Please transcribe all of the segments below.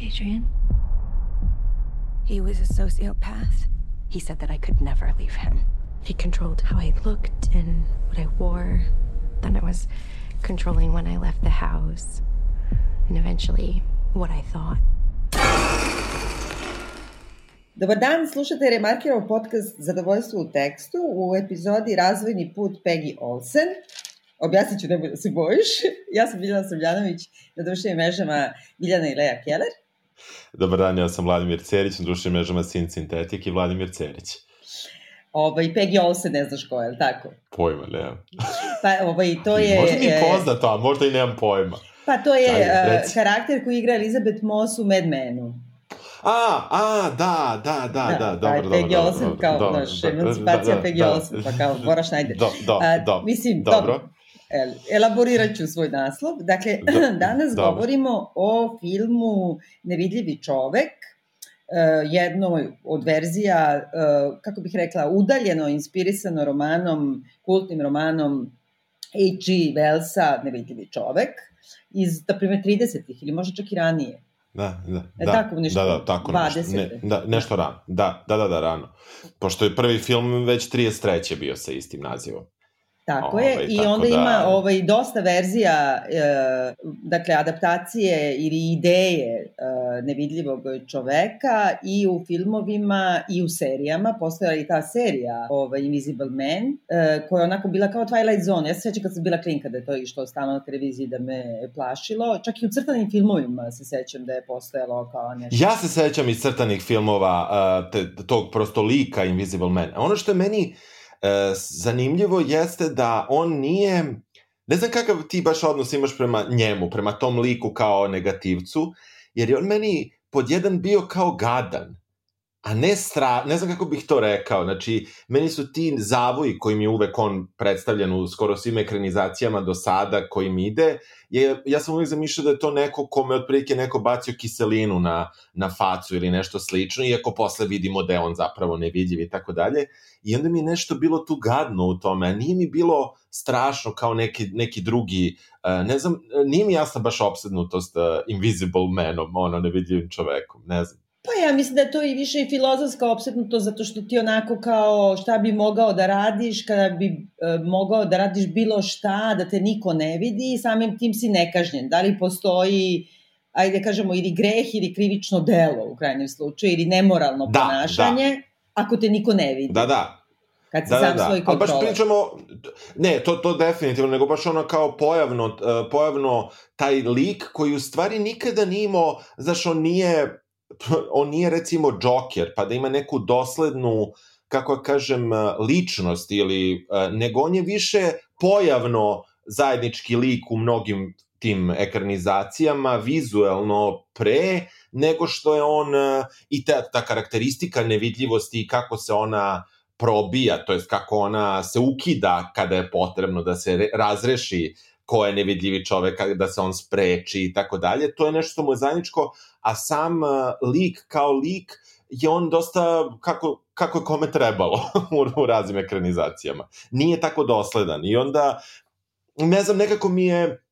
Adrian. He was a sociopath. He said that I could never leave him. He controlled how I looked and what I wore. Then it was controlling when I left the house. And eventually, what I thought. Dobar dan, slušate Remarkerov podcast Zadovoljstvo u tekstu u epizodi Razvojni put Peggy Olsen. Objasnit ću da se bojiš. Ja sam Biljana Srbljanović, na društvenim mrežama Biljana i Leja Keller. Dobar dan, ja sam Vladimir Cerić, na društvenim mrežama Sin Sintetik i Vladimir Cerić. Ovaj, Peggy Olsen ne znaš ko je, tako? Pojma, nemam. Pa, ovaj, to je... Možda mi je poznato, a možda i nemam pojma. Pa to je Ajde, uh, karakter koji igra Elizabeth Moss u Mad Menu. A, a, da, da, da, da, dobro, dobro. Peggy Olsen, kao, znaš, emancipacija da, Peggy Olsen, pa kao, moraš najde. Do, do, do, mislim, dobro. Elaborirat ću svoj naslov. Dakle, danas dobro. govorimo o filmu Nevidljivi čovek, jednoj od verzija, kako bih rekla, udaljeno, inspirisano romanom, kultnim romanom H.G. Wellsa, Nevidljivi čovek, iz, na primjer, 30-ih ili možda čak i ranije. Da, da, e, da, tako nešto, da, da, tako 20. nešto, ne, da, nešto rano, da, da, da, da, rano. Pošto je prvi film već 33. bio sa istim nazivom. Tako je, ovaj, i tako onda da... ima ovaj, dosta verzija, e, dakle, adaptacije ili ideje e, nevidljivog čoveka i u filmovima i u serijama. Postojala i ta serija ovaj, Invisible Man, e, koja je onako bila kao Twilight Zone. Ja se sećam kad sam bila klinka da je to išlo stalno na televiziji da me plašilo. Čak i u crtanim filmovima se sećam da je postojalo kao nešto. Ja se sećam iz crtanih filmova uh, te, tog prosto lika Invisible Man. A ono što je meni E, zanimljivo jeste da on nije, ne znam kakav ti baš odnos imaš prema njemu, prema tom liku kao negativcu, jer je on meni pod jedan bio kao gadan, a ne stra, ne znam kako bih to rekao, znači, meni su ti zavoji kojim je uvek on predstavljen u skoro svim ekranizacijama do sada kojim ide, je, ja sam uvek zamišljao da je to neko kome otprilike neko bacio kiselinu na, na facu ili nešto slično, iako posle vidimo da je on zapravo nevidljiv i tako dalje. I onda mi je nešto bilo tu gadno u tome, a nije mi bilo strašno kao neki, neki drugi, uh, ne znam, nije mi jasna baš obsednutost uh, Invisible Manom, ono, nevidljivim čovekom, ne znam. Pa ja mislim da je to i više i filozofska opsetnuto zato što ti onako kao šta bi mogao da radiš kada bi e, mogao da radiš bilo šta, da te niko ne vidi i samim tim si nekažnjen. Da li postoji ajde da kažemo ili greh ili krivično delo u krajnjem slučaju ili nemoralno da, ponašanje da. ako te niko ne vidi. Da, da, kad si da, sam da, da. svoj kontroler. Ali baš pričamo, ne, to, to definitivno, nego baš ono kao pojavno, uh, pojavno taj lik koji u stvari nikada nije imao, znaš, on nije on nije recimo Joker, pa da ima neku doslednu, kako kažem, ličnost ili, nego on je više pojavno zajednički lik u mnogim tim ekranizacijama, vizuelno pre, nego što je on i ta, ta karakteristika nevidljivosti i kako se ona probija, to jest kako ona se ukida kada je potrebno da se razreši ko je nevidljivi čovek, da se on spreči i tako dalje. To je nešto što mu je zajedničko, a sam uh, lik kao lik je on dosta kako, kako je kome trebalo u, u raznim ekranizacijama. Nije tako dosledan i onda, ne znam, nekako mi je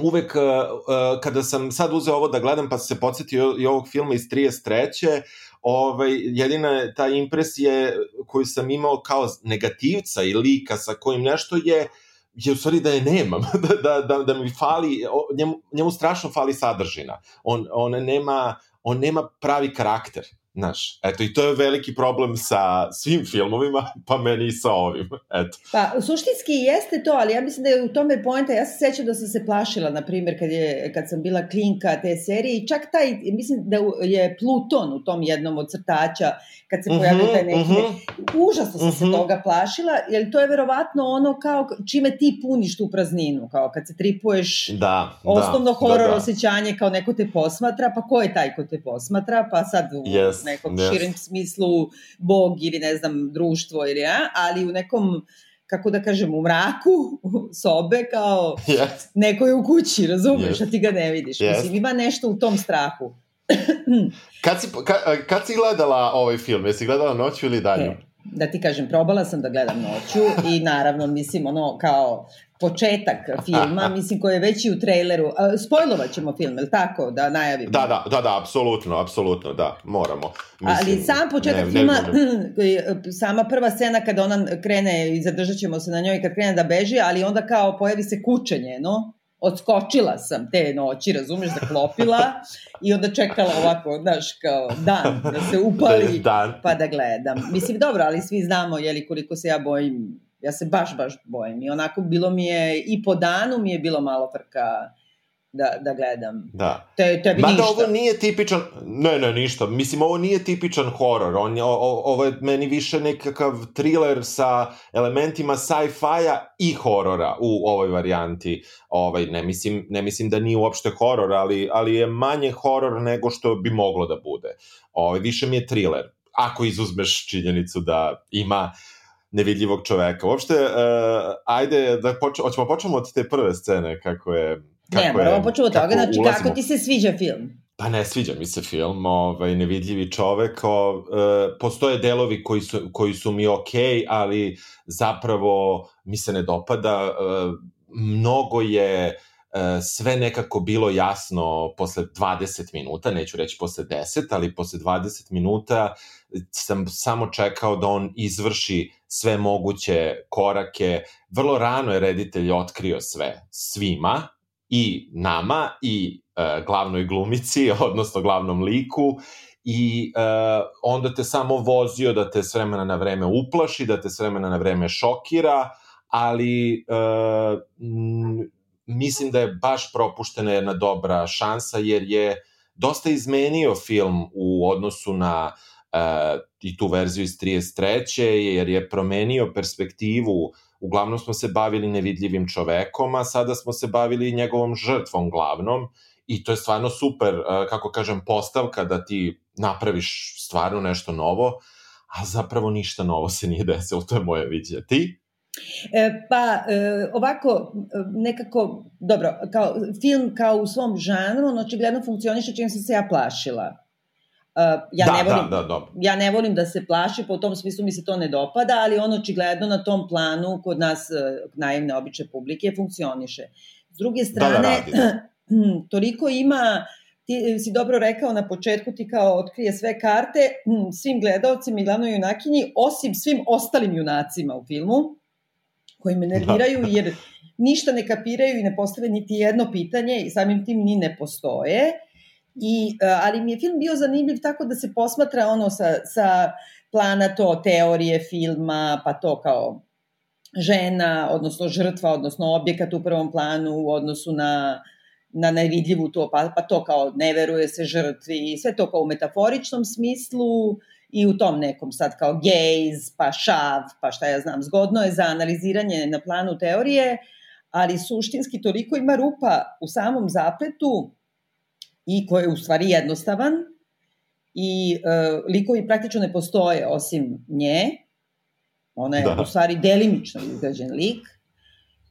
uvek uh, uh, kada sam sad uzeo ovo da gledam pa se podsjetio i ovog filma iz 33 ovaj, jedina ta impresija koju sam imao kao negativca i lika sa kojim nešto je je u stvari da je nemam, da, da, da, da mi fali, njemu, njemu strašno fali sadržina. On, on, nema, on nema pravi karakter. Znaš, eto, i to je veliki problem sa svim filmovima, pa meni i sa ovim, eto. Pa, suštinski jeste to, ali ja mislim da je u tome pojenta, ja se sećam da sam se plašila, na primjer, kad, je, kad sam bila klinka te serije, i čak taj, mislim da je Pluton u tom jednom od crtača, kad se pojavio taj neki, uh mhm, -huh. Mhm. užasno sam uh -huh. se mhm. toga plašila, jer to je verovatno ono kao čime ti puniš tu prazninu, kao kad se tripuješ da, da osnovno da, horor da, da. osjećanje kao neko te posmatra, pa ko je taj ko te posmatra, pa sad u yes nekom yes. širem smislu bog ili ne znam društvo ili ja, ali u nekom kako da kažem, u mraku sobe kao yes. neko je u kući, razumeš, yes. a ti ga ne vidiš. Yes. Mislim, ima nešto u tom strahu. kad, si, ka, kad si gledala ovaj film? Jesi gledala noću ili danju? E, da ti kažem, probala sam da gledam noću i naravno, mislim, ono, kao početak filma, mislim, koji je već i u traileru. Spojlovat ćemo film, je tako, da najavimo? Da, da, da, da, apsolutno, apsolutno, da, moramo. Mislim, Ali sam početak ne, filma, ne, sama prva scena kada ona krene, i zadržat ćemo se na njoj kad krene da beži, ali onda kao pojavi se kućenje, no? Odskočila sam te noći, razumeš, zaklopila i onda čekala ovako, znaš, kao dan, da se upali, dan. pa da gledam. Mislim, dobro, ali svi znamo, jeli, koliko se ja bojim, ja se baš, baš bojim i onako bilo mi je, i po danu mi je bilo malo frka da, da gledam. Da. Te, tebi Mada ništa. ovo nije tipičan, ne, ne, ništa. Mislim, ovo nije tipičan horor. On je, o, ovo je meni više nekakav thriller sa elementima sci-fi-a i horora u ovoj varijanti. Ovaj, ne, mislim, ne mislim da nije uopšte horor, ali, ali je manje horor nego što bi moglo da bude. Ovaj, više mi je thriller. Ako izuzmeš činjenicu da ima nevidljivog čoveka. Uopšte, uh, ajde da poč hoćemo počnemo od te prve scene kako je ne, moramo početi od toga, znači ulazimo... kako ti se sviđa film? Pa ne sviđa mi se film, ovaj, nevidljivi čovek, o, e, postoje delovi koji su, koji su mi okej, okay, ali zapravo mi se ne dopada, e, mnogo je e, sve nekako bilo jasno posle 20 minuta, neću reći posle 10, ali posle 20 minuta sam samo čekao da on izvrši sve moguće korake. Vrlo rano je reditelj otkrio sve svima, i nama i e, glavnoj glumici, odnosno glavnom liku i e, onda te samo vozio da te s vremena na vreme uplaši, da te s vremena na vreme šokira, ali e, m, mislim da je baš propuštena jedna dobra šansa jer je dosta izmenio film u odnosu na e, i tu verziju iz 33. jer je promenio perspektivu uglavnom smo se bavili nevidljivim čovekom, a sada smo se bavili njegovom žrtvom glavnom i to je stvarno super, e, kako kažem, postavka da ti napraviš stvarno nešto novo, a zapravo ništa novo se nije desilo, to je moje viđenje. Ti? E, pa, e, ovako, nekako, dobro, kao, film kao u svom žanru, on očigledno funkcioniše čim sam se ja plašila. Uh, ja, da, ne volim, da, da, da. ja ne volim da se plaši, po tom smislu mi se to ne dopada, ali on očigledno na tom planu kod nas uh, naivne obične publike funkcioniše. S druge strane, da, da radi, da. toliko ima, ti si dobro rekao na početku, ti kao otkrije sve karte svim gledalcima i glavnoj junakinji, osim svim ostalim junacima u filmu, koji me nerviraju da. jer ništa ne kapiraju i ne postave niti jedno pitanje i samim tim ni ne postoje. I, e, ali mi je film bio zanimljiv tako da se posmatra ono sa, sa plana to teorije filma, pa to kao žena, odnosno žrtva, odnosno objekat u prvom planu u odnosu na, na nevidljivu to, pa, pa to kao ne veruje se žrtvi, sve to kao u metaforičnom smislu i u tom nekom sad kao gaze, pa šav, pa šta ja znam, zgodno je za analiziranje na planu teorije, ali suštinski toliko ima rupa u samom zapletu i koji je u stvari jednostavan i e, likovi praktično ne postoje osim nje. Ona je da. u stvari delimično izgrađen lik.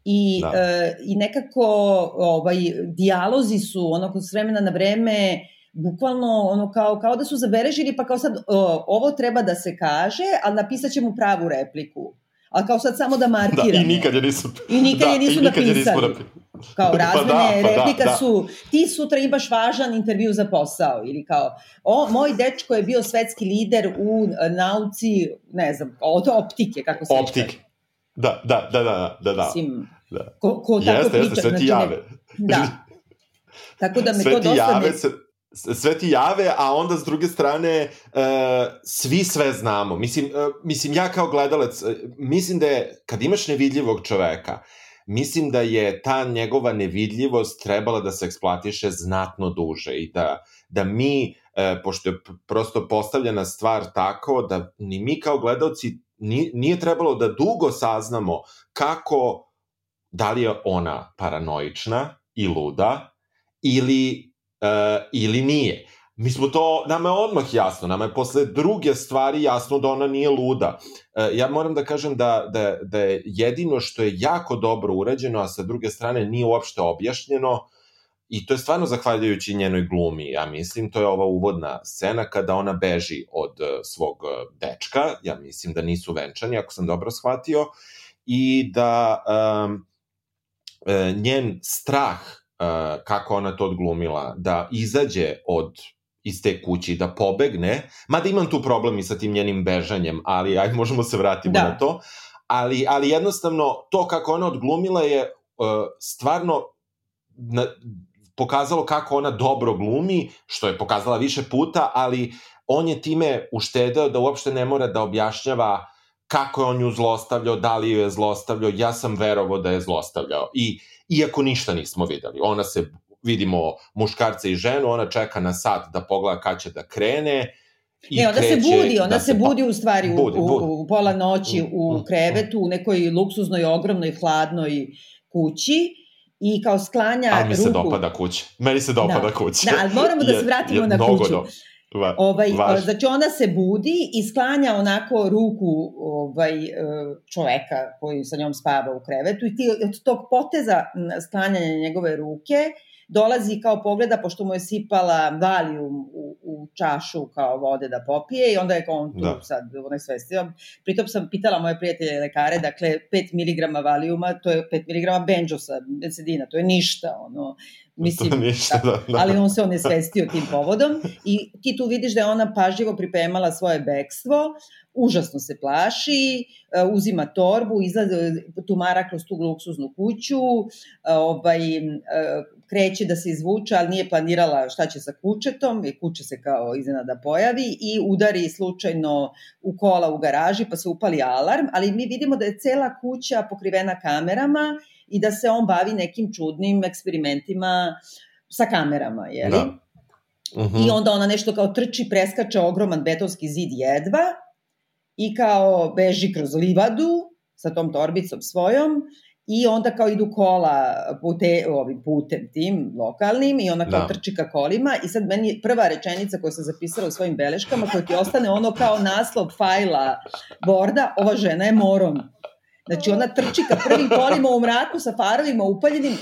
I, da. e, i nekako ovaj, dijalozi su onako s vremena na vreme bukvalno ono kao, kao da su zabeležili pa kao sad o, ovo treba da se kaže, ali napisat ćemo pravu repliku a kao sad samo da markiramo. Da, i nikad je nisu, I nikad da, je nisu nikad napisali. Nismo kao razmene pa da, pa da, replika da, da. su, ti sutra imaš važan intervju za posao, ili kao, o, moj dečko je bio svetski lider u e, nauci, ne znam, od optike, kako se Optike. Da, da, da, da, da, da. Mislim, da. Ko, ko tako jeste, priča. Jeste, sve ti znači, jave. Da. Tako da me sve to dosta jave ne... Se sve ti jave, a onda s druge strane uh, svi sve znamo. Mislim, uh, mislim, ja kao gledalac, uh, mislim da je, kad imaš nevidljivog čoveka, mislim da je ta njegova nevidljivost trebala da se eksploatiše znatno duže i da, da mi, uh, pošto je prosto postavljena stvar tako, da ni mi kao gledalci nije, nije trebalo da dugo saznamo kako, da li je ona paranoična i luda, ili uh, ili nije. Mi smo to, nama je odmah jasno, nama je posle druge stvari jasno da ona nije luda. Uh, ja moram da kažem da, da, da je jedino što je jako dobro urađeno, a sa druge strane nije uopšte objašnjeno, I to je stvarno zahvaljujući njenoj glumi, ja mislim, to je ova uvodna scena kada ona beži od uh, svog uh, dečka, ja mislim da nisu venčani, ako sam dobro shvatio, i da um, njen strah, kako ona to odglumila, da izađe od iz te kući, da pobegne, mada imam tu problem i sa tim njenim bežanjem, ali aj možemo se vratiti da. na to, ali, ali jednostavno to kako ona odglumila je uh, stvarno na, pokazalo kako ona dobro glumi, što je pokazala više puta, ali on je time uštedeo da uopšte ne mora da objašnjava kako je on ju zlostavljao, da li ju je zlostavljao, ja sam verovao da je zlostavljao. I, iako ništa nismo videli. Ona se, vidimo muškarca i ženu, ona čeka na sat da pogleda kad će da krene, I ne, onda se budi, onda da se, se budi u stvari budi, u, budi. u, u pola noći u mm, krevetu, u nekoj luksuznoj, ogromnoj, hladnoj kući i kao sklanja Ali mi se ruku... dopada kuća. Meni se dopada da. kuća. Da, ali moramo da se vratimo je, je na kuću. Do... Va, ovaj, znači ona se budi i sklanja onako ruku ovaj, e, čoveka koji sa njom spava u krevetu i ti od tog poteza sklanjanja njegove ruke dolazi kao pogleda, pošto mu je sipala valijum u, u čašu kao vode da popije i onda je kao on tu da. sad onaj svestio. Pritom sam pitala moje prijatelje lekare, dakle 5 mg valijuma, to je 5 mg benđosa, bensedina, to je ništa, ono, Mislim, ništa, da, da. ali on se on je svestio tim povodom i ti tu vidiš da je ona pažljivo pripremala svoje bekstvo, užasno se plaši, e, uzima torbu, izlaze, tumara kroz tu luksuznu kuću, e, ovaj, e, kreće da se izvuče, ali nije planirala šta će sa kućetom, i kuće se kao iznenada pojavi i udari slučajno u kola u garaži, pa se upali alarm, ali mi vidimo da je cela kuća pokrivena kamerama i da se on bavi nekim čudnim eksperimentima sa kamerama, jeli? Da. Uh -huh. I mhm. onda ona nešto kao trči, preskače ogroman betonski zid jedva i kao beži kroz livadu sa tom torbicom svojom i onda kao idu kola pute, ovim putem tim lokalnim i ona kao da. trči ka kolima i sad meni prva rečenica koju sam zapisala u svojim beleškama koja ti ostane ono kao naslov fajla Borda, ova žena je morom. Znači ona trči ka prvim kolima u mraku sa farovima upaljenim. Uh,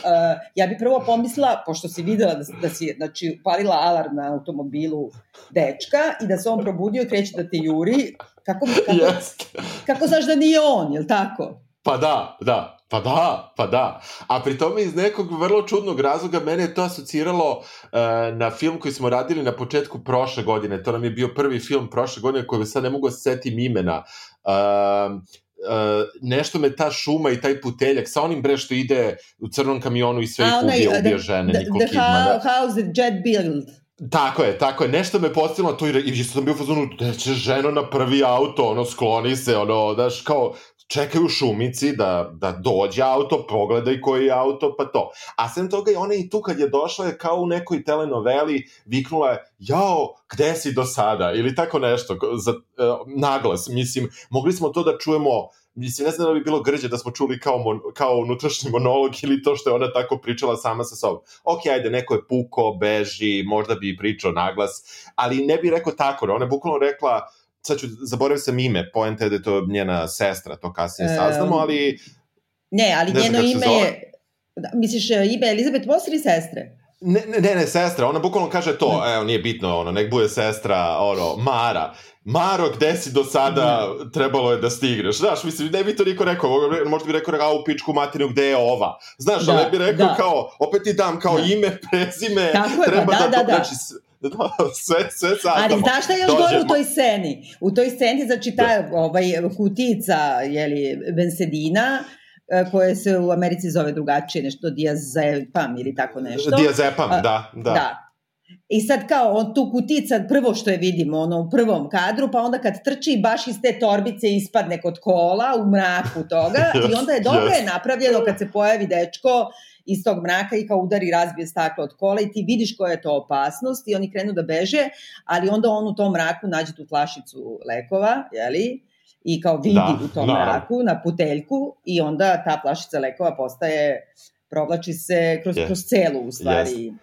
ja bi prvo pomislila, pošto si videla da, da si znači, palila alarm na automobilu dečka i da se on probudio i kreće da te juri, kako, kako, yes. kako znaš da nije on, je li tako? Pa da, da, Pa da, pa da. A pri tome iz nekog vrlo čudnog razloga mene je to asociralo uh, na film koji smo radili na početku prošle godine. To nam je bio prvi film prošle godine koji sad ne mogu da se setim imena. Uh, Uh, nešto me ta šuma i taj puteljak sa onim bre što ide u crnom kamionu i sve ih ubija, ubija žene, the, Nicole the Kidman. The house that jet build. Tako je, tako je. Nešto me postavilo to i, i sam bio u fazonu, da će ženo na prvi auto, ono, skloni se, ono, daš, kao, čekaju u šumici da, da dođe auto, pogledaj koji je auto, pa to. A sem toga, ona i tu kad je došla je kao u nekoj telenoveli viknula je, jao, gde si do sada? Ili tako nešto, za, uh, naglas. Mislim, mogli smo to da čujemo Mislim, ne znam da bi bilo grđe da smo čuli kao, mon, kao unutrašnji monolog ili to što je ona tako pričala sama sa sobom. Ok, ajde, neko je puko, beži, možda bi pričao naglas, ali ne bi rekao tako. Ona je bukvalno rekla, sad ću, zaboravio sam ime, poenta je da je to njena sestra, to kasnije saznamo, ali... Ne, ali ne njeno ime je... Da, misliš, e, ime Elizabeth Moss ili sestre? Ne, ne, ne, sestra, ona bukvalno kaže to, evo, nije bitno, ono, nek bude sestra, ono, Mara. Maro, gde si do sada trebalo je da stigneš? Znaš, mislim, ne bi to niko rekao, možda bi rekao, a u pičku materinu, gde je ova? Znaš, da, ali bi rekao da. kao, opet ti dam kao da. ime, prezime, Tako je, treba pa, da, da, da, da. Znači, da, sve, sve sadamo. Ali znaš šta je još gore u toj sceni? U toj sceni, znači ta da. ovaj, kutica, jeli, bensedina, e, koje se u Americi zove drugačije, nešto diazepam ili tako nešto. Diazepam, da, da. Da, I sad kao on tu kutica, prvo što je vidimo ono u prvom kadru, pa onda kad trči baš iz te torbice ispadne kod kola u mraku toga i onda je dobro yes. je napravljeno kad se pojavi dečko iz tog mraka i kao udari razbije staklo od kola i ti vidiš koja je to opasnost i oni krenu da beže, ali onda on u tom mraku nađe tu flašicu lekova, jeli? I kao vidi da, u tom da. mraku na puteljku i onda ta flašica lekova postaje, provlači se kroz, yes. kroz celu u stvari. Yes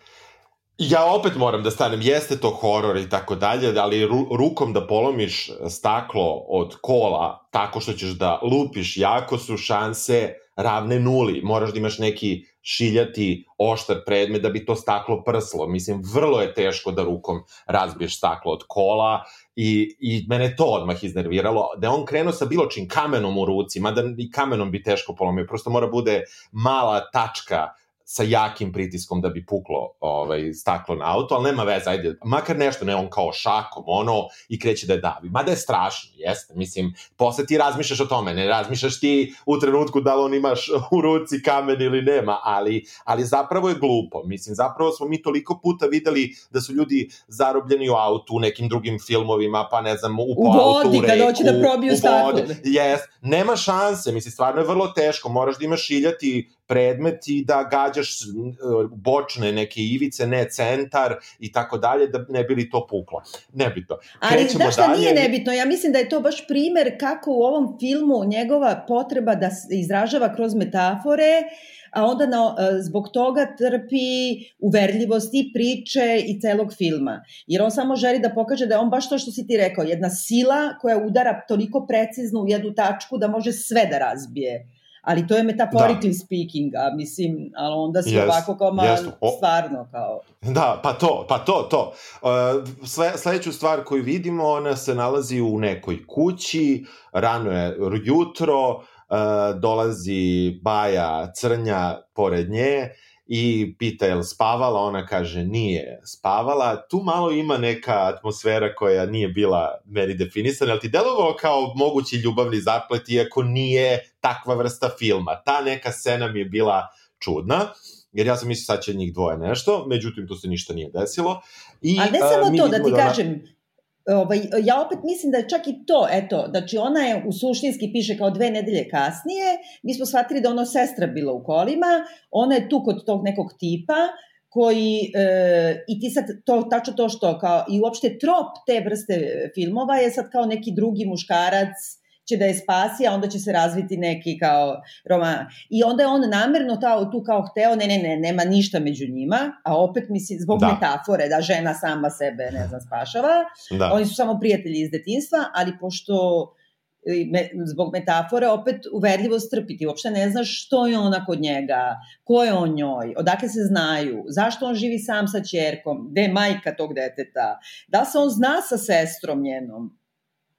Ja opet moram da stanem, jeste to horor i tako dalje, ali ru, rukom da polomiš staklo od kola tako što ćeš da lupiš, jako su šanse ravne nuli. Moraš da imaš neki šiljati oštar predmet da bi to staklo prslo. Mislim, vrlo je teško da rukom razbiješ staklo od kola i, i mene to odmah iznerviralo. Da on krenuo sa bilo čim kamenom u ruci, mada i kamenom bi teško polomio, prosto mora bude mala tačka sa jakim pritiskom da bi puklo ovaj, staklo na auto, ali nema veze, ajde, makar nešto, ne on kao šakom, ono, i kreće da je davi. Mada je strašno, jeste, mislim, posle ti razmišljaš o tome, ne razmišljaš ti u trenutku da li on imaš u ruci kamen ili nema, ali, ali zapravo je glupo, mislim, zapravo smo mi toliko puta videli da su ljudi zarobljeni u autu, u nekim drugim filmovima, pa ne znam, u, u vodi, auto, u reku, hoće da probiju staklo. Jes, nema šanse, mislim, stvarno je vrlo teško, moraš da imaš šiljati predmet i da gađaš bočne neke ivice, ne centar i tako dalje, da ne bi li to puklo. Nebitno. Ali znaš šta dalje... nije nebitno? Ja mislim da je to baš primer kako u ovom filmu njegova potreba da se izražava kroz metafore, a onda na, e, zbog toga trpi uverljivost i priče i celog filma. Jer on samo želi da pokaže da je on baš to što si ti rekao, jedna sila koja udara toliko precizno u jednu tačku da može sve da razbije ali to je metaphorically da. speaking, a mislim, ali onda si yes, ovako kao man, yes. o, stvarno kao... Da, pa to, pa to, to. Uh, sle, sledeću stvar koju vidimo, ona se nalazi u nekoj kući, rano je jutro, uh, dolazi Baja Crnja pored nje, i pita je li spavala, ona kaže nije spavala. Tu malo ima neka atmosfera koja nije bila meni definisana, ali ti delovalo kao mogući ljubavni zaplet, iako nije takva vrsta filma. Ta neka scena mi je bila čudna, jer ja sam mislio sad će njih dvoje nešto, međutim tu se ništa nije desilo. I, A ne samo to, da ti da ona... kažem, ovaj, ja opet mislim da je čak i to, eto, znači ona je u suštinski piše kao dve nedelje kasnije, mi smo shvatili da ono sestra bila u kolima, ona je tu kod tog nekog tipa, koji, e, i ti sad, to, tačno to što, kao, i uopšte trop te vrste filmova je sad kao neki drugi muškarac, će da je spasi, a onda će se razviti neki kao roman. I onda je on namerno ta, tu kao hteo, ne, ne, ne, nema ništa među njima, a opet misli, zbog da. metafore, da žena sama sebe, ne znam, spašava. Da. Oni su samo prijatelji iz detinstva, ali pošto me, zbog metafore opet uverljivo strpiti. Uopšte ne znaš što je ona kod njega, ko je on njoj, odakle se znaju, zašto on živi sam sa čerkom, gde je majka tog deteta, da se on zna sa sestrom njenom,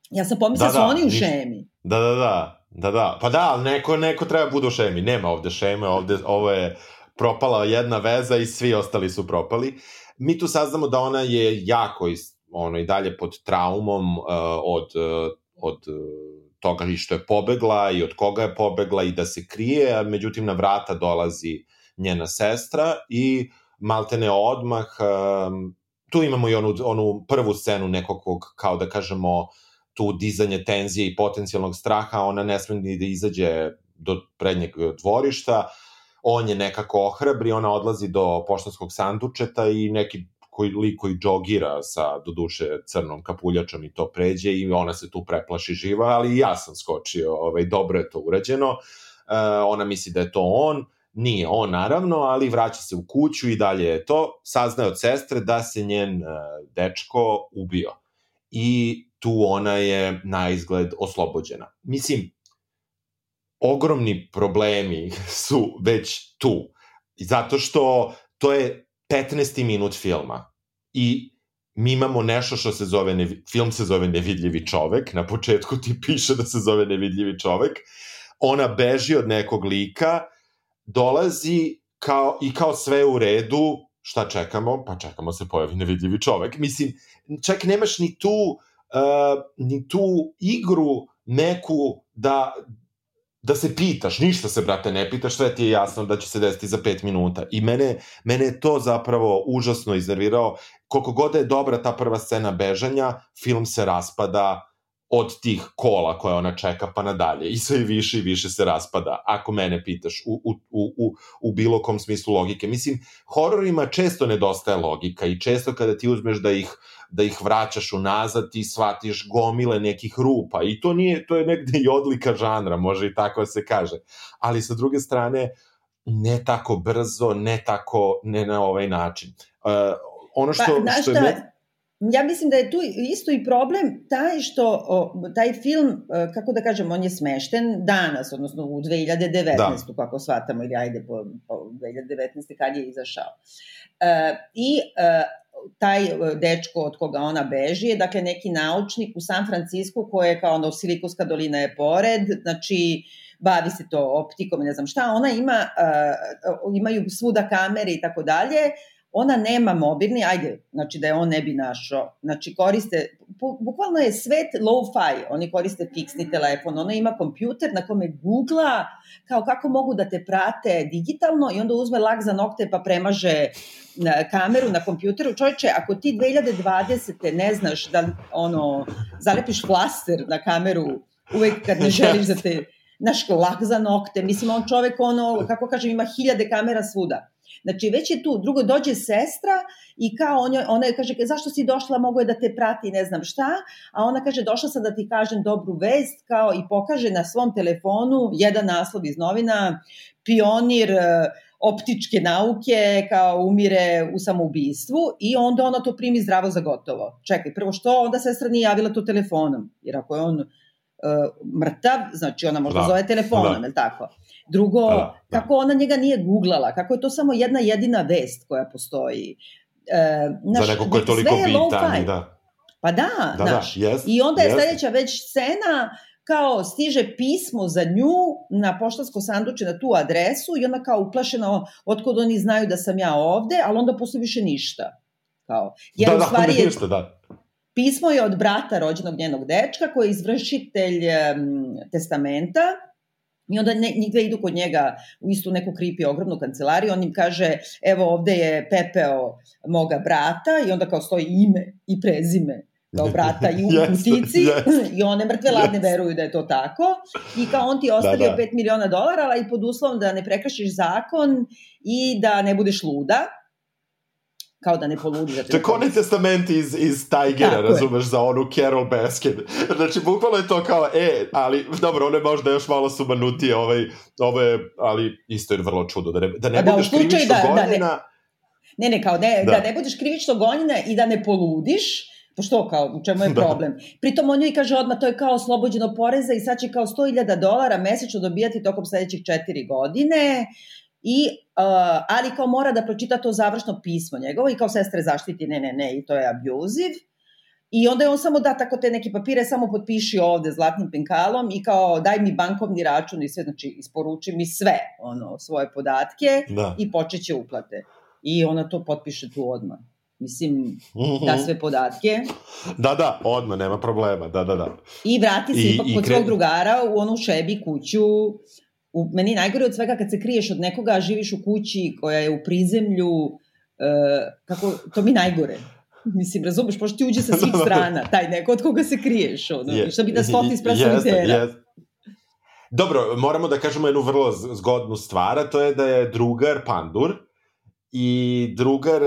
Ja sam pomislila da, da, su oni u šemi. Da, da, da. Da, da. Pa da, neko, neko treba bude u šemi. Nema ovde šeme, ovde, ovo je propala jedna veza i svi ostali su propali. Mi tu saznamo da ona je jako ono, i dalje pod traumom uh, od, uh, od uh, toga i što je pobegla i od koga je pobegla i da se krije, a međutim na vrata dolazi njena sestra i maltene odmah um, tu imamo i onu, onu prvu scenu nekog kao da kažemo uh, tu dizanje tenzije i potencijalnog straha, ona ne sme ni da izađe do prednjeg dvorišta, on je nekako ohrabri, ona odlazi do poštanskog sandučeta i neki koji lik koji džogira sa, do duše, crnom kapuljačom i to pređe i ona se tu preplaši živa, ali ja sam skočio, ovaj, dobro je to urađeno. Uh, ona misli da je to on, nije on naravno, ali vraća se u kuću i dalje je to. Saznaje od sestre da se njen uh, dečko ubio. I tu ona je na izgled oslobođena. Mislim, ogromni problemi su već tu. Zato što to je 15. minut filma. I mi imamo nešto što se zove, nevi, film se zove Nevidljivi čovek, na početku ti piše da se zove Nevidljivi čovek, ona beži od nekog lika, dolazi kao, i kao sve u redu, šta čekamo? Pa čekamo se pojavi Nevidljivi čovek. Mislim, čak nemaš ni tu ni tu igru neku da da se pitaš, ništa se, brate, ne pitaš, sve ti je jasno da će se desiti za pet minuta. I mene, mene je to zapravo užasno iznervirao. Koliko god je dobra ta prva scena bežanja, film se raspada od tih kola koje ona čeka pa nadalje. I sve više i više se raspada, ako mene pitaš, u, u, u, u bilo kom smislu logike. Mislim, hororima često nedostaje logika i često kada ti uzmeš da ih da ih vraćaš unazad i shvatiš gomile nekih rupa i to nije to je negde i odlika žanra, može i tako da se kaže. Ali sa druge strane ne tako brzo, ne tako, ne na ovaj način. Uh, ono što, pa, što je... Šta, ja mislim da je tu isto i problem taj što o, taj film, e, kako da kažem, on je smešten danas, odnosno u 2019. Da. kako shvatamo, ili ajde po, po 2019. kad je izašao. E, I e, taj e, dečko od koga ona beži je dakle neki naučnik u San Francisku koji je kao ono Silikonska dolina je pored, znači bavi se to optikom ne znam šta, ona ima, uh, imaju svuda kamere i tako dalje, ona nema mobilni, ajde, znači da je on ne bi našao, znači koriste, bukvalno je svet low-fi, oni koriste fiksni telefon, ona ima kompjuter na kome googla kao kako mogu da te prate digitalno i onda uzme lak za nokte pa premaže na kameru na kompjuteru. Čovječe, ako ti 2020. ne znaš da ono, zalepiš flaster na kameru uvek kad ne želiš da te naš lak za nokte, mislim on čovek ono, kako kažem, ima hiljade kamera svuda Znači, već je tu. Drugo, dođe sestra i kao on, ona je kaže, zašto si došla, mogu je da te prati, ne znam šta, a ona kaže, došla sam da ti kažem dobru vest, kao i pokaže na svom telefonu jedan naslov iz novina, pionir e, optičke nauke kao umire u samoubistvu i onda ona to primi zdravo za gotovo. Čekaj, prvo što onda sestra nije javila to telefonom, jer ako je on uh, mrtav, znači ona možda da. zove telefonom, da. je tako? Drugo, da, da. kako ona njega nije googlala, kako je to samo jedna jedina vest koja postoji. E, naš, Za neko ko je toliko je bitan, da. Pa da, da, naš. Da, yes, I onda je yes. sledeća već scena kao stiže pismo za nju na poštansko sanduče na tu adresu i ona kao uplašena otkud oni znaju da sam ja ovde, ali onda posle više ništa. Kao, jer da, u da, stvari da, je, ništa, da. Pismo je od brata rođenog njenog dečka koji je izvršitelj um, testamenta I onda ne, njih dve idu kod njega u istu neku kripi ogromnu kancelariju, on im kaže, evo ovde je pepeo moga brata i onda kao stoji ime i prezime kao brata i u yes, kutici yes. i one mrtve ladne yes. veruju da je to tako i kao on ti ostavio da, da. 5 miliona dolara, ali pod uslovom da ne prekršiš zakon i da ne budeš luda kao da ne poludi. Da to je konec testament iz, iz Tigera, Tako razumeš, je. za onu Carol Baskin. Znači, bukvalo je to kao, e, ali, dobro, ono je možda još malo sumanutije, ovaj, ovo je, ali isto je vrlo čudo, da ne, da ne da, budeš krivično da, gonjena. Da, ne, ne, ne, kao, ne, da. da ne budeš krivično gonjena i da ne poludiš, Pa što kao, u čemu je da. problem? Da. Pritom on joj kaže odmah, to je kao oslobođeno poreza i sad će kao 100.000 dolara mesečno dobijati tokom sledećih četiri godine i uh, ali kao mora da pročita to završno pismo njegovo i kao sestre zaštiti ne, ne, ne i to je abuziv. I onda je on samo da tako te neke papire samo potpiši ovde zlatnim penkalom i kao daj mi bankovni račun i sve, znači isporuči mi sve, ono, svoje podatke da. i počeće uplate. I ona to potpiše tu odmah. Mislim, da mhm. sve podatke. Da, da, odmah, nema problema, da, da, da. I vrati se I, ipak i kod kre... svog drugara u onu šebi kuću u, meni najgore od svega kad se kriješ od nekoga, a živiš u kući koja je u prizemlju, uh, kako, to mi najgore. Mislim, razumeš, pošto ti uđe sa svih strana, taj neko od koga se kriješ, ono, yes, šta bi da sloti iz. Yes. Dobro, moramo da kažemo jednu vrlo zgodnu stvar, a to je da je drugar pandur, i drugar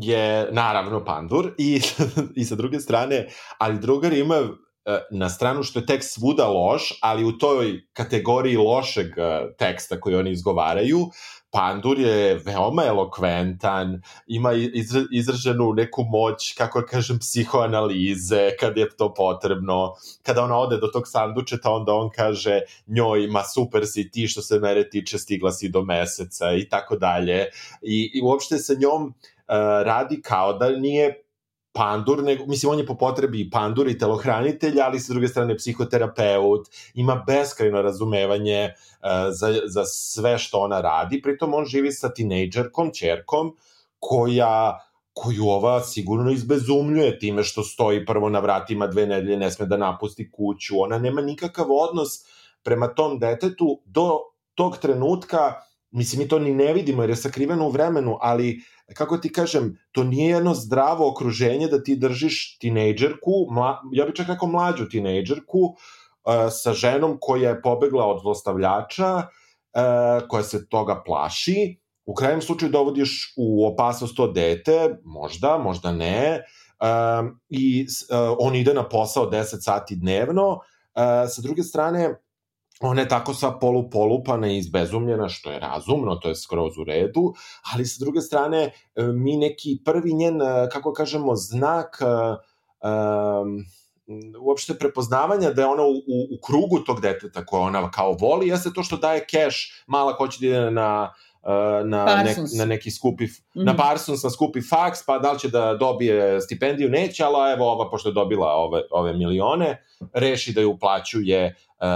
je naravno pandur i, i sa druge strane, ali drugar ima E, na stranu što je tekst svuda loš, ali u toj kategoriji lošeg e, teksta koji oni izgovaraju, Pandur je veoma elokventan, ima izraženu neku moć, kako da kažem, psihoanalize, kad je to potrebno. Kada ona ode do tog sandučeta, onda on kaže njoj, ma super si ti što se mene tiče, stigla si do meseca i tako dalje. I, i uopšte sa njom uh, radi kao da nije pandur, nego, mislim, on je po potrebi pandur i telohranitelj, ali sa druge strane psihoterapeut, ima beskrajno razumevanje uh, za, za sve što ona radi, pritom on živi sa tinejdžerkom, čerkom, koja koju ova sigurno izbezumljuje time što stoji prvo na vratima dve nedelje, ne sme da napusti kuću, ona nema nikakav odnos prema tom detetu do tog trenutka, mislim mi to ni ne vidimo jer je sakriveno u vremenu, ali uh, kako ti kažem, to nije jedno zdravo okruženje da ti držiš tinejdžerku, mla, ja bih čak rekao mlađu tinejdžerku, uh, sa ženom koja je pobegla od zlostavljača, uh, koja se toga plaši, u krajem slučaju dovodiš u opasnost to dete, možda, možda ne, i uh, on ide na posao 10 sati dnevno, uh, sa druge strane, ona je tako sva polupolupana i izbezumljena, što je razumno, to je skroz u redu, ali sa druge strane, e, mi neki prvi njen, e, kako kažemo, znak um, uopšte prepoznavanja da je ona u, u, u krugu tog deteta koje ona kao voli, jeste to što daje keš, mala hoće da ide na na, nek, na neki skupi, mm -hmm. na Parsons na skupi faks, pa da li će da dobije stipendiju, neće, ali evo ova, pošto je dobila ove, ove milione, reši da ju uplaćuje uh,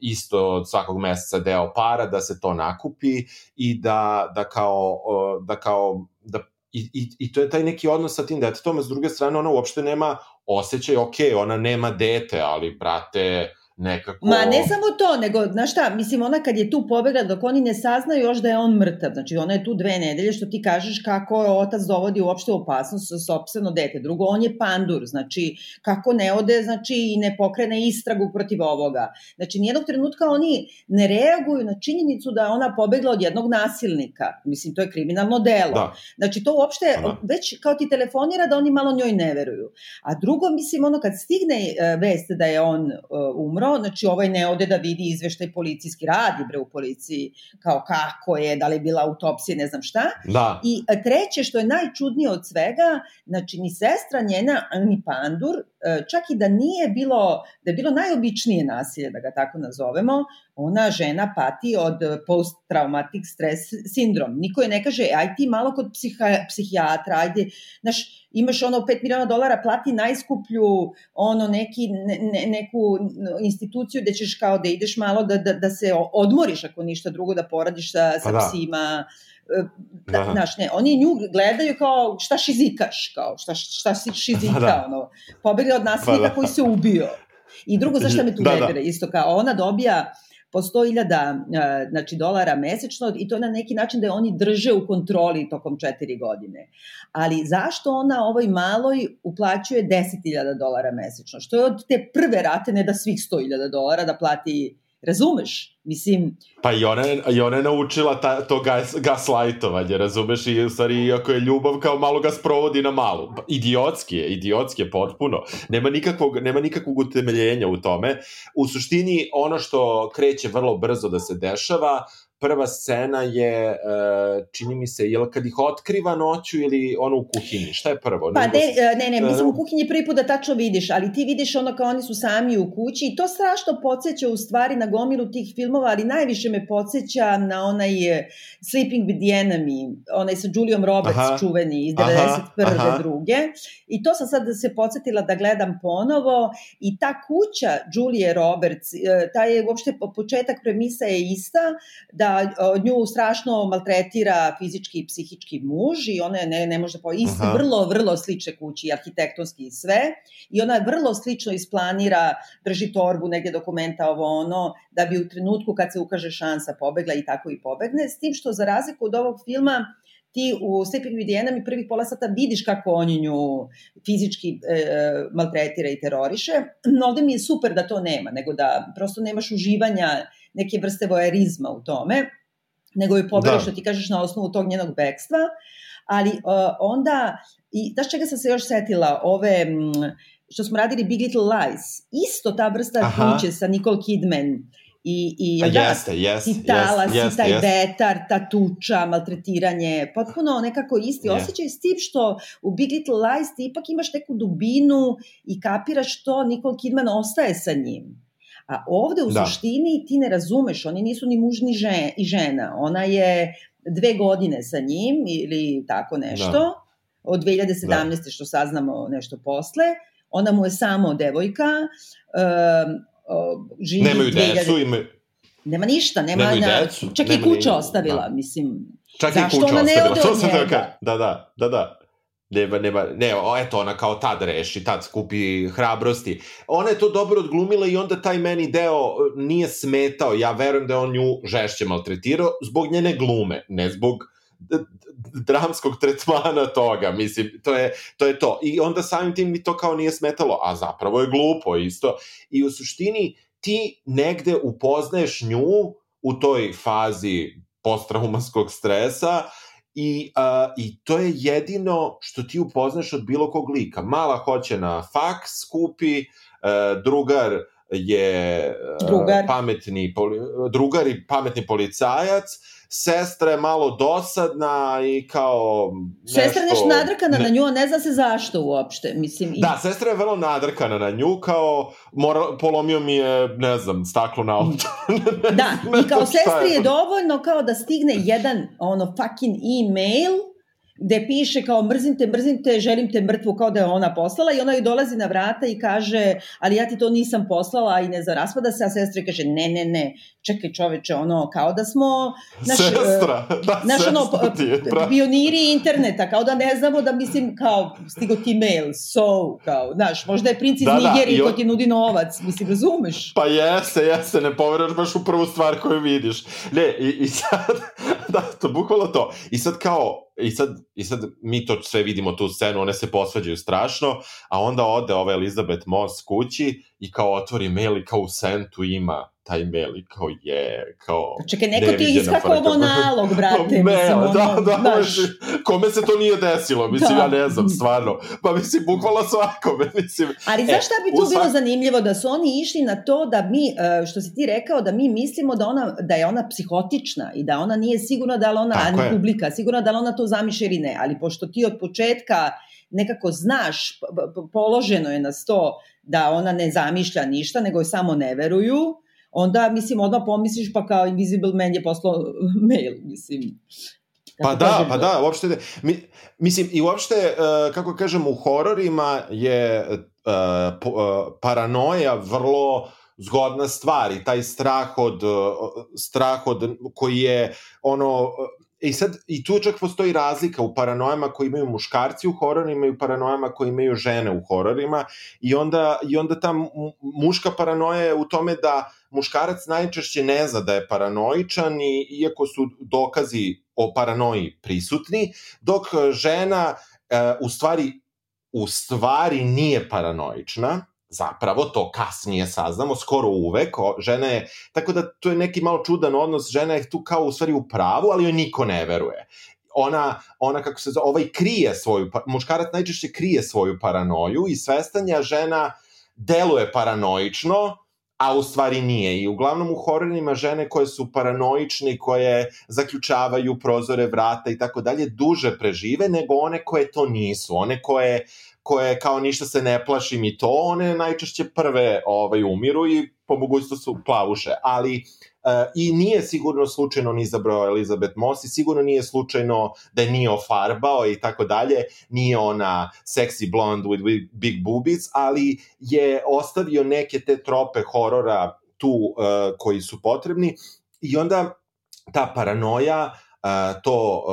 isto od svakog meseca deo para, da se to nakupi i da, da kao, uh, da kao, da I, i, I to je taj neki odnos sa tim detetom, a s druge strane ona uopšte nema osjećaj, ok, ona nema dete, ali brate, nekako... Ma ne samo to, nego, znaš šta, mislim, ona kad je tu pobegla, dok oni ne saznaju još da je on mrtav, znači ona je tu dve nedelje, što ti kažeš kako otac dovodi uopšte opasnost sa sopstveno dete. Drugo, on je pandur, znači, kako ne ode, znači, i ne pokrene istragu protiv ovoga. Znači, nijednog trenutka oni ne reaguju na činjenicu da je ona pobegla od jednog nasilnika. Mislim, to je kriminalno delo. Da. Znači, to uopšte, da. već kao ti telefonira da oni malo njoj ne veruju. A drugo, mislim, ono kad stigne uh, vest da je on uh, umro, znači ovaj ne ode da vidi izveštaj policijski radi bre u policiji, kao kako je, da li je bila autopsija, ne znam šta. Da. I e, treće, što je najčudnije od svega, znači ni sestra njena, ni pandur, čak i da nije bilo, da je bilo najobičnije nasilje, da ga tako nazovemo, ona žena pati od post-traumatic stress sindrom. Niko je ne kaže, aj ti malo kod psiha, psihijatra, ajde, znaš, imaš ono 5 miliona dolara, plati najskuplju ono neki, ne, ne, neku instituciju gde ćeš kao da ideš malo da, da, da se odmoriš ako ništa drugo, da poradiš sa, sa pa da. psima, e, da, da. znaš, ne, oni nju gledaju kao šta šizikaš, kao šta, šta si šizika, pa da. ono, pobegli od nasilnika pa da. koji se ubio. I drugo, zašto me tu da, da. isto kao ona dobija po 100.000 znači, dolara mesečno i to na neki način da oni drže u kontroli tokom četiri godine. Ali zašto ona ovoj maloj uplaćuje 10.000 dolara mesečno? Što je od te prve rate ne da svih 100.000 dolara da plati Razumeš? Mislim... Pa i ona, i ona je naučila ta, to gas, gaslajtovanje, razumeš? I u stvari, iako je ljubav, kao malo ga sprovodi na malu. Pa, idiotski je, idiotski je potpuno. Nema nikakvog, nema nikakvog utemeljenja u tome. U suštini, ono što kreće vrlo brzo da se dešava, prva scena je, e, čini mi se, ili kad ih otkriva noću ili ono u kuhinji? Šta je prvo? Pa ne, e, ne, ne, mislim u kuhinji prvi put da tačno vidiš, ali ti vidiš ono kao oni su sami u kući i to strašno podsjeća u stvari na gomilu tih filmova, ali najviše me podsjeća na onaj e, Sleeping with the Enemy, onaj sa Juliom Roberts aha, čuveni iz 91. Aha, druge. I to sam sad da se podsjetila da gledam ponovo i ta kuća Julie Roberts, taj je uopšte početak premisa je ista, da nju strašno maltretira fizički i psihički muž i ona ne, ne može po isti, Aha. vrlo, vrlo slične kući, arhitektonski i sve. I ona vrlo slično isplanira, drži torbu, negde dokumenta ovo ono, da bi u trenutku kad se ukaže šansa pobegla i tako i pobegne. S tim što za razliku od ovog filma, ti u Sleeping with the Enemy prvih pola sata vidiš kako on nju fizički e, maltretira i teroriše. No, ovde mi je super da to nema, nego da prosto nemaš uživanja neke vrste vojerizma u tome, nego je pobjera da. što ti kažeš na osnovu tog njenog bekstva, ali uh, onda, i znaš čega sam se još setila, ove, što smo radili Big Little Lies, isto ta vrsta Aha. kuće sa Nicole Kidman, i, i da, jeste, yes, ti talas, yes, yes, taj yes. vetar, ta tuča, maltretiranje, potpuno nekako isti yeah. osjećaj s tim što u Big Little Lies ti ipak imaš neku dubinu i kapiraš što Nicole Kidman ostaje sa njim. A ovde u da. suštini ti ne razumeš, oni nisu ni muž ni žen, i žena. Ona je dve godine sa njim ili tako nešto, da. od 2017. Da. što saznamo nešto posle. Ona mu je samo devojka, uh, živi Nemaju 2000... decu, imaju... Nema ništa, nema, Nemaju na, decu, čak nema i kuća ostavila, da. mislim. Čak i kuća ostavila, to sam da Da, da, da, da. Nema, nema, ne, o, eto, ona kao tad reši, tad skupi hrabrosti. Ona je to dobro odglumila i onda taj meni deo e, nije smetao. Ja verujem da je on nju žešće maltretirao zbog njene glume, ne zbog dramskog tretmana toga, mislim, to je, to je to. I onda samim tim mi to kao nije smetalo, a zapravo je glupo isto. I u suštini ti negde upoznaješ nju u toj fazi posttraumatskog stresa, I, uh, I to je jedino što ti upoznaš od bilo kog lika. Mala hoće na faks skupi, uh, drugar je drugar. pametni drugar i pametni policajac, sestra je malo dosadna i kao nešto... Sestra je nešto nadrkana ne... na nju, a ne zna se zašto uopšte. Mislim, i... Da, sestra je vrlo nadrkana na nju, kao mora, polomio mi je, ne znam, staklo na auto. da, i kao sestri je dovoljno kao da stigne jedan ono fucking e-mail gde piše kao mrzim te, mrzim te, želim te mrtvu kao da je ona poslala i ona joj dolazi na vrata i kaže ali ja ti to nisam poslala i ne za raspada se, a sestra kaže ne, ne, ne, čekaj čoveče, ono, kao da smo naš, sestra, da, naš, ono, je, pioniri interneta, kao da ne znamo da mislim kao stigo ti mail, so, kao, znaš, možda je princ iz da, da Nigerije da, ko ti nudi novac, mislim, razumeš? Pa jeste, jeste, ne poveraš baš u prvu stvar koju vidiš. Ne, i, i sad, da, to bukvalo to. I sad kao, i sad, I sad mi to sve vidimo tu scenu, one se posvađaju strašno, a onda ode ova Elizabeth Moss kući i kao otvori mail i kao u sentu ima taj mail i kao je, kao... Čekaj, neko ti je iskakovao nalog, brate. Mail, ono, da, da, znaš. kome se to nije desilo, mislim, da. ja ne znam, stvarno. Pa mislim, bukvalo svakome, mislim. Ali znaš šta bi tu svak... bilo zanimljivo? Da su oni išli na to da mi, e, što si ti rekao, da mi mislimo da, ona, da je ona psihotična i da ona nije sigurna da li ona, Tako a publika, sigurna da li ona to zamišlja ili ne, ali pošto ti od početka nekako znaš, položeno je na sto da ona ne zamišlja ništa, nego je samo ne veruju, onda, mislim, odmah pomisliš pa kao Invisible Man je poslao mail, mislim. Pa da, pa da, uopšte, mi, mislim, i uopšte, uh, kako kažem, u hororima je uh, uh, paranoja vrlo zgodna stvar i taj strah od, strah od, koji je ono, I sad, i tu čak postoji razlika u paranojama koji imaju muškarci u hororima i u paranojama koji imaju žene u hororima i onda, i onda ta muška paranoja je u tome da muškarac najčešće ne zna da je paranoičan i iako su dokazi o paranoji prisutni, dok žena e, u stvari u stvari nije paranoična zapravo to kasnije saznamo, skoro uvek, o, žena je, tako da to je neki malo čudan odnos, žena je tu kao u stvari u pravu, ali joj niko ne veruje. Ona, ona kako se zove, ovaj krije svoju, pa, muškarac najčešće krije svoju paranoju i svestanja žena deluje paranoično, a u stvari nije. I uglavnom u hororima žene koje su paranoične, koje zaključavaju prozore, vrata i tako dalje, duže prežive nego one koje to nisu. One koje koje kao ništa se ne plašim i to, one najčešće prve ovaj, umiru i po mogućstvu su plavuše, ali Uh, I nije sigurno slučajno ni izabrao Elizabeth Moss i sigurno nije slučajno da je nije ofarbao i tako dalje, nije ona sexy blonde with big boobies, ali je ostavio neke te trope horora tu uh, koji su potrebni i onda ta paranoja to,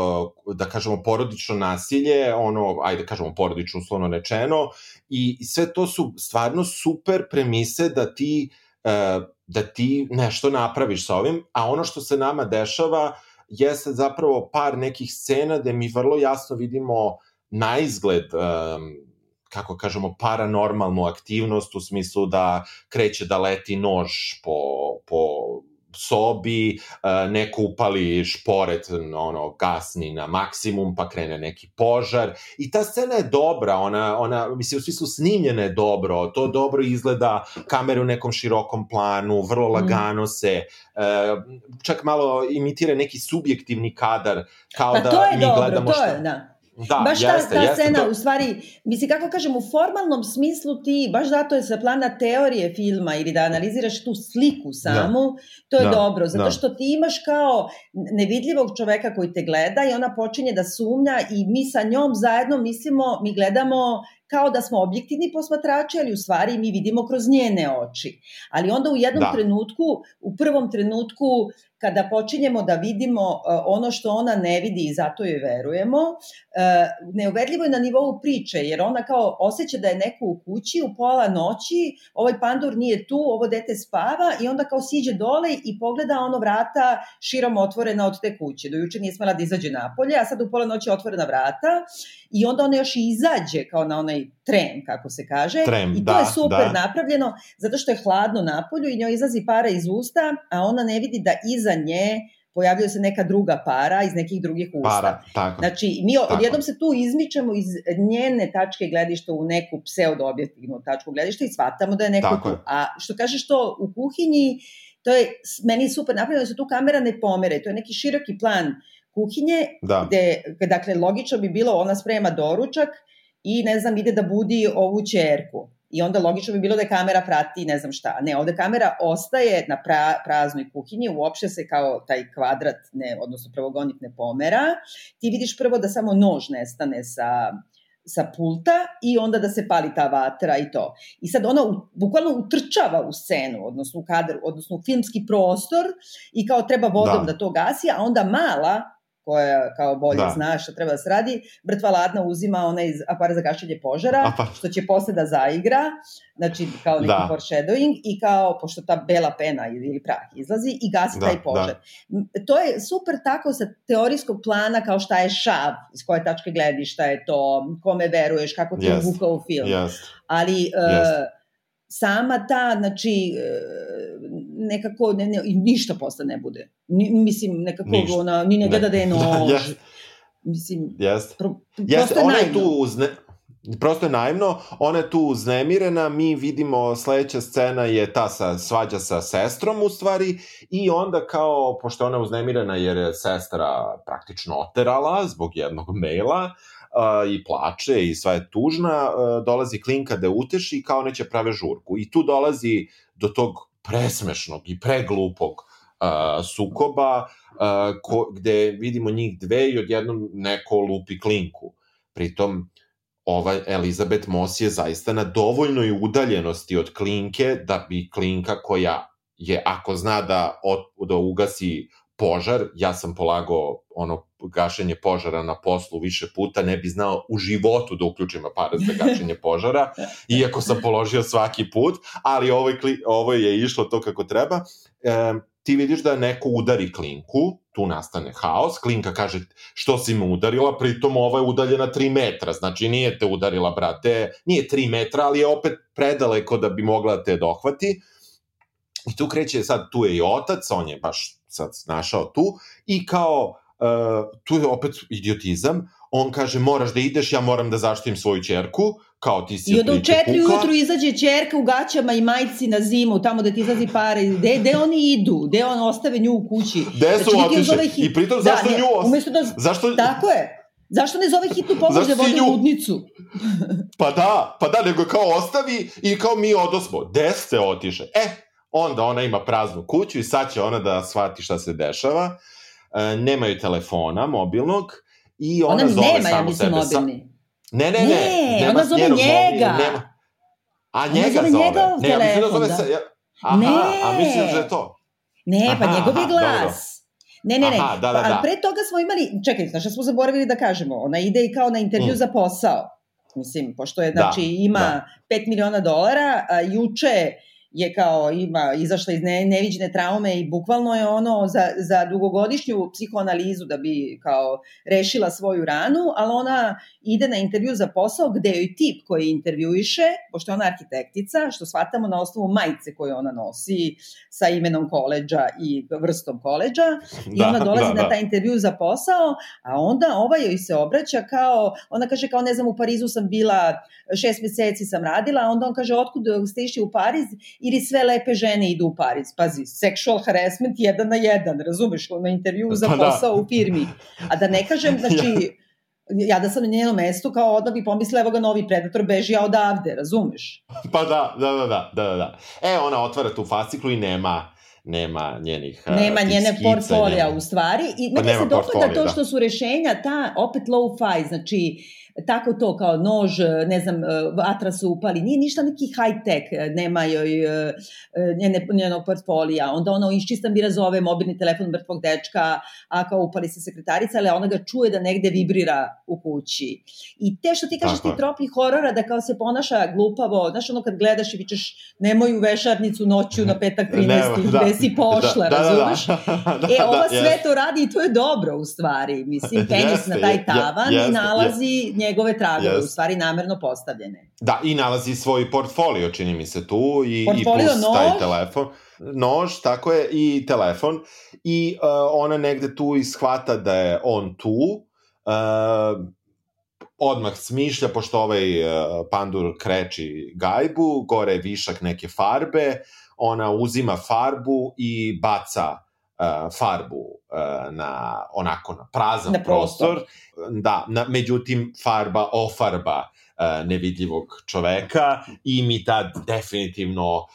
da kažemo, porodično nasilje, ono, ajde kažemo porodično uslovno rečeno, i sve to su stvarno super premise da ti, da ti nešto napraviš sa ovim, a ono što se nama dešava jeste zapravo par nekih scena gde mi vrlo jasno vidimo na izgled kako kažemo, paranormalnu aktivnost u smislu da kreće da leti nož po, po sobi, neko upali šporet, ono, gasni na maksimum, pa krene neki požar. I ta scena je dobra, ona, ona mislim, u smislu snimljena je dobro, to dobro izgleda, kamere u nekom širokom planu, vrlo mm. lagano se, čak malo imitira neki subjektivni kadar, kao pa da mi dobro, gledamo šta... To je, da Da, baš ta, jeste, ta jeste, scena, to... u stvari, mislim, kako kažem, u formalnom smislu ti, baš zato je sa plana teorije filma ili da analiziraš tu sliku samu, da. to je da. dobro, zato da. što ti imaš kao nevidljivog čoveka koji te gleda i ona počinje da sumnja i mi sa njom zajedno mislimo, mi gledamo kao da smo objektivni posmatrači, ali u stvari mi vidimo kroz njene oči. Ali onda u jednom da. trenutku, u prvom trenutku, kada počinjemo da vidimo uh, ono što ona ne vidi i zato joj verujemo, uh, neuverljivo je na nivou priče, jer ona kao osjeća da je neko u kući u pola noći, ovaj pandur nije tu, ovo dete spava i onda kao siđe dole i pogleda ono vrata širom otvorena od te kuće. Do juče nije smela da izađe napolje, a sad u pola noći otvorena vrata i onda ona još i izađe kao na onaj tren, kako se kaže. Trem, I to da, je super da. napravljeno, zato što je hladno napolju i njoj izlazi para iz usta, a ona ne vidi da iza nje pojavljuje se neka druga para iz nekih drugih usta. Para, tako. Znači, mi tako. odjednom se tu izmičemo iz njene tačke gledišta u neku pseudo-objektivnu tačku gledišta i shvatamo da je neko tako tu. Je. A što kažeš to u kuhinji, to je meni super napravljeno da se tu kamera ne pomere, to je neki široki plan kuhinje, da. gde, dakle, logično bi bilo ona sprema doručak i, ne znam, ide da budi ovu čerku. I onda logično bi bilo da kamera prati ne znam šta. Ne, ovde kamera ostaje na pra, praznoj kuhinji, uopšte se kao taj kvadrat, ne, odnosno pravogonik ne pomera. Ti vidiš prvo da samo nož nestane sa, sa pulta i onda da se pali ta vatra i to. I sad ona u, bukvalno utrčava u scenu, odnosno u kadar, odnosno u filmski prostor i kao treba vodom da, da to gasi, a onda mala koja kao bolje da. zna šta treba da se radi, mrtva ladna uzima onaj apar za gašenje požara, Apa. što će posle da zaigra, znači kao neki da. foreshadowing i kao, pošto ta bela pena ili prah izlazi i gasi da, taj požar. Da. To je super tako sa teorijskog plana kao šta je šav, iz koje tačke glediš, šta je to, kome veruješ, kako ti yes. je u film. Yes. Ali yes. Uh, sama ta, znači, uh, nekako ne, ne, ništa posle ne bude. Ni, mislim, nekako ništa. ona, ni ne gleda da je nož. yes. Mislim, yes. pro, prosto ona je tu uzne, prosto je naivno, ona je tu uznemirena, mi vidimo sledeća scena je ta sa, svađa sa sestrom u stvari i onda kao, pošto ona je uznemirena jer je sestra praktično oterala zbog jednog maila, uh, i plače i sva je tužna, dolazi Klinka da uteši kao neće prave žurku. I tu dolazi do tog presmešnog i preglupog sukoba, ko, gde vidimo njih dve i odjednom neko lupi klinku. Pritom, ova Elizabeth Moss je zaista na dovoljnoj udaljenosti od klinke da bi klinka koja je, ako zna da, od, da ugasi požar, ja sam polagao ono gašenje požara na poslu više puta, ne bi znao u životu da uključim aparat za gašenje požara, iako sam položio svaki put, ali ovo, je, ovo je išlo to kako treba. E, ti vidiš da neko udari klinku, tu nastane haos, klinka kaže što si me udarila, pritom ova je udaljena 3 metra, znači nije te udarila, brate, nije 3 metra, ali je opet predaleko da bi mogla te dohvati. I tu kreće, sad tu je i otac, on je baš sad našao tu, i kao uh, tu je opet idiotizam, on kaže moraš da ideš, ja moram da zaštitim svoju čerku, kao ti si I onda u četiri pukla. ujutru izađe čerka u gaćama i majci na zimu, tamo da ti izlazi pare. Gde, gde oni idu? Gde on ostave nju u kući? Gde su znači, otišli? Hit... I pritom da, zašto ne, nju ostave? Da, zašto... Tako je. Zašto ne zove hitnu pomoć da vode nju... ludnicu? pa da, pa da, nego kao ostavi i kao mi odosmo. Gde ste otiše? E, onda ona ima praznu kuću i sad će ona da shvati šta se dešava E, nemaju telefona mobilnog i ona, ona zove nema, samo ja sebe. Mobilni. Ne, ne, ne. Ne, nema ona zove njega. Nema. A njega zove. zove. Njega ne, ja mislim da zove se... Ja, aha, ne. a mislim da je to. Ne, pa aha, njegov je glas. Dobro. Ne, ne, ne. Aha, da, da, da. pre toga smo imali, čekaj, znaš šta smo zaboravili da kažemo, ona ide i kao na intervju mm. za posao. Mislim, pošto je, da, znači, da, ima da. 5 miliona dolara, a juče je kao ima izašla iz ne, neviđene traume i bukvalno je ono za, za dugogodišnju psihoanalizu da bi kao rešila svoju ranu, ali ona ide na intervju za posao gde joj tip koji intervjuiše, pošto je ona arhitektica, što shvatamo na osnovu majice koju ona nosi sa imenom koleđa i vrstom koleđa i da, ona dolazi da, da. na taj intervju za posao, a onda ova joj se obraća kao, ona kaže kao ne znam u Parizu sam bila šest meseci sam radila, a onda on kaže otkud ste išli u Pariz ili sve lepe žene idu u Pariz. Pazi, sexual harassment jedan na jedan, razumeš, na intervju za pa da. posao da. u firmi. A da ne kažem, znači, ja da sam na njenom mestu, kao odmah bi pomislila, evo ga novi predator, beži ja odavde, razumeš? Pa da, da, da, da, da, da. E, ona otvara tu fasciklu i nema nema njenih nema njene skica, portfolija u stvari i pa meni se dopada to da. što su rešenja ta opet low fi znači tako to kao nož, ne znam, vatra se upali, nije ništa neki high tech, nema joj e, njene, njenog portfolija, onda ona iščista mi razove mobilni telefon mrtvog dečka, a kao upali se sekretarica, ali ona ga čuje da negde vibrira u kući. I te što ti kažeš ti tropi horora da kao se ponaša glupavo, znaš ono kad gledaš i vičeš nemoj u vešarnicu noću na petak 13. Nema, da, gde si pošla, da, da, razumeš? Da, da, da, e, ova da, sve yes. to radi i to je dobro u stvari. Mislim, tenis na taj tavan yes, i nalazi yes njegove tragove, yes. u stvari namerno postavljene. Da, i nalazi svoj portfolio, čini mi se tu, i, portfolio, i plus nož. taj telefon. Nož, tako je, i telefon. I uh, ona negde tu ishvata da je on tu, uh, odmah smišlja, pošto ovaj uh, pandur kreči gajbu, gore je višak neke farbe, ona uzima farbu i baca farbu uh, na onako na prazan na prostor. prostor. Da, na, međutim farba ofarba uh, nevidljivog čoveka i mi tad definitivno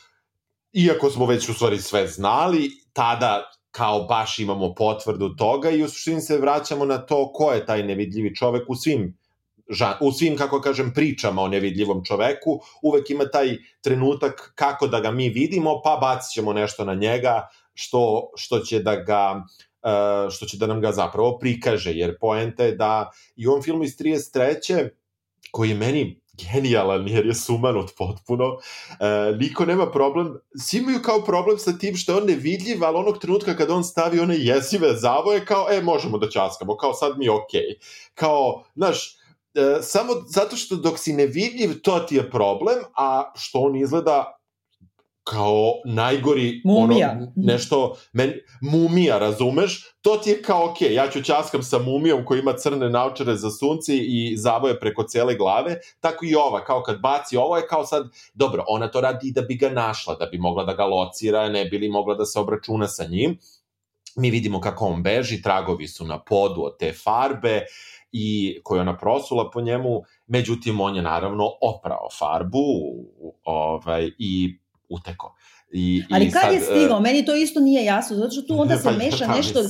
iako smo već u stvari sve znali, tada kao baš imamo potvrdu toga i u suštini se vraćamo na to ko je taj nevidljivi čovek u svim u svim, kako kažem, pričama o nevidljivom čoveku, uvek ima taj trenutak kako da ga mi vidimo, pa bacit ćemo nešto na njega što, što će da ga uh, što će da nam ga zapravo prikaže, jer poenta je da i u ovom filmu iz 33. koji je meni genijalan jer je sumanut potpuno. E, niko nema problem, svi imaju kao problem sa tim što je on nevidljiv, ali onog trenutka kada on stavi one jesive zavoje, kao, e, možemo da časkamo, kao sad mi je okej. Kao, znaš, e, samo zato što dok si nevidljiv, to ti je problem, a što on izgleda kao najgori mumija. ono nešto men, mumija razumeš to ti je kao okej okay, ja ću ćaskam sa mumijom koja ima crne naučare za sunce i zavoje preko cele glave tako i ova kao kad baci ovo je kao sad dobro ona to radi da bi ga našla da bi mogla da ga locira ne bi li mogla da se obračuna sa njim mi vidimo kako on beži tragovi su na podu od te farbe i koju ona prosula po njemu, međutim on je naravno oprao farbu ovaj, i uteko. I, Ali i kad sad, je stigao? Uh, Meni to isto nije jasno, zato što tu onda se pa, meša pa, nešto...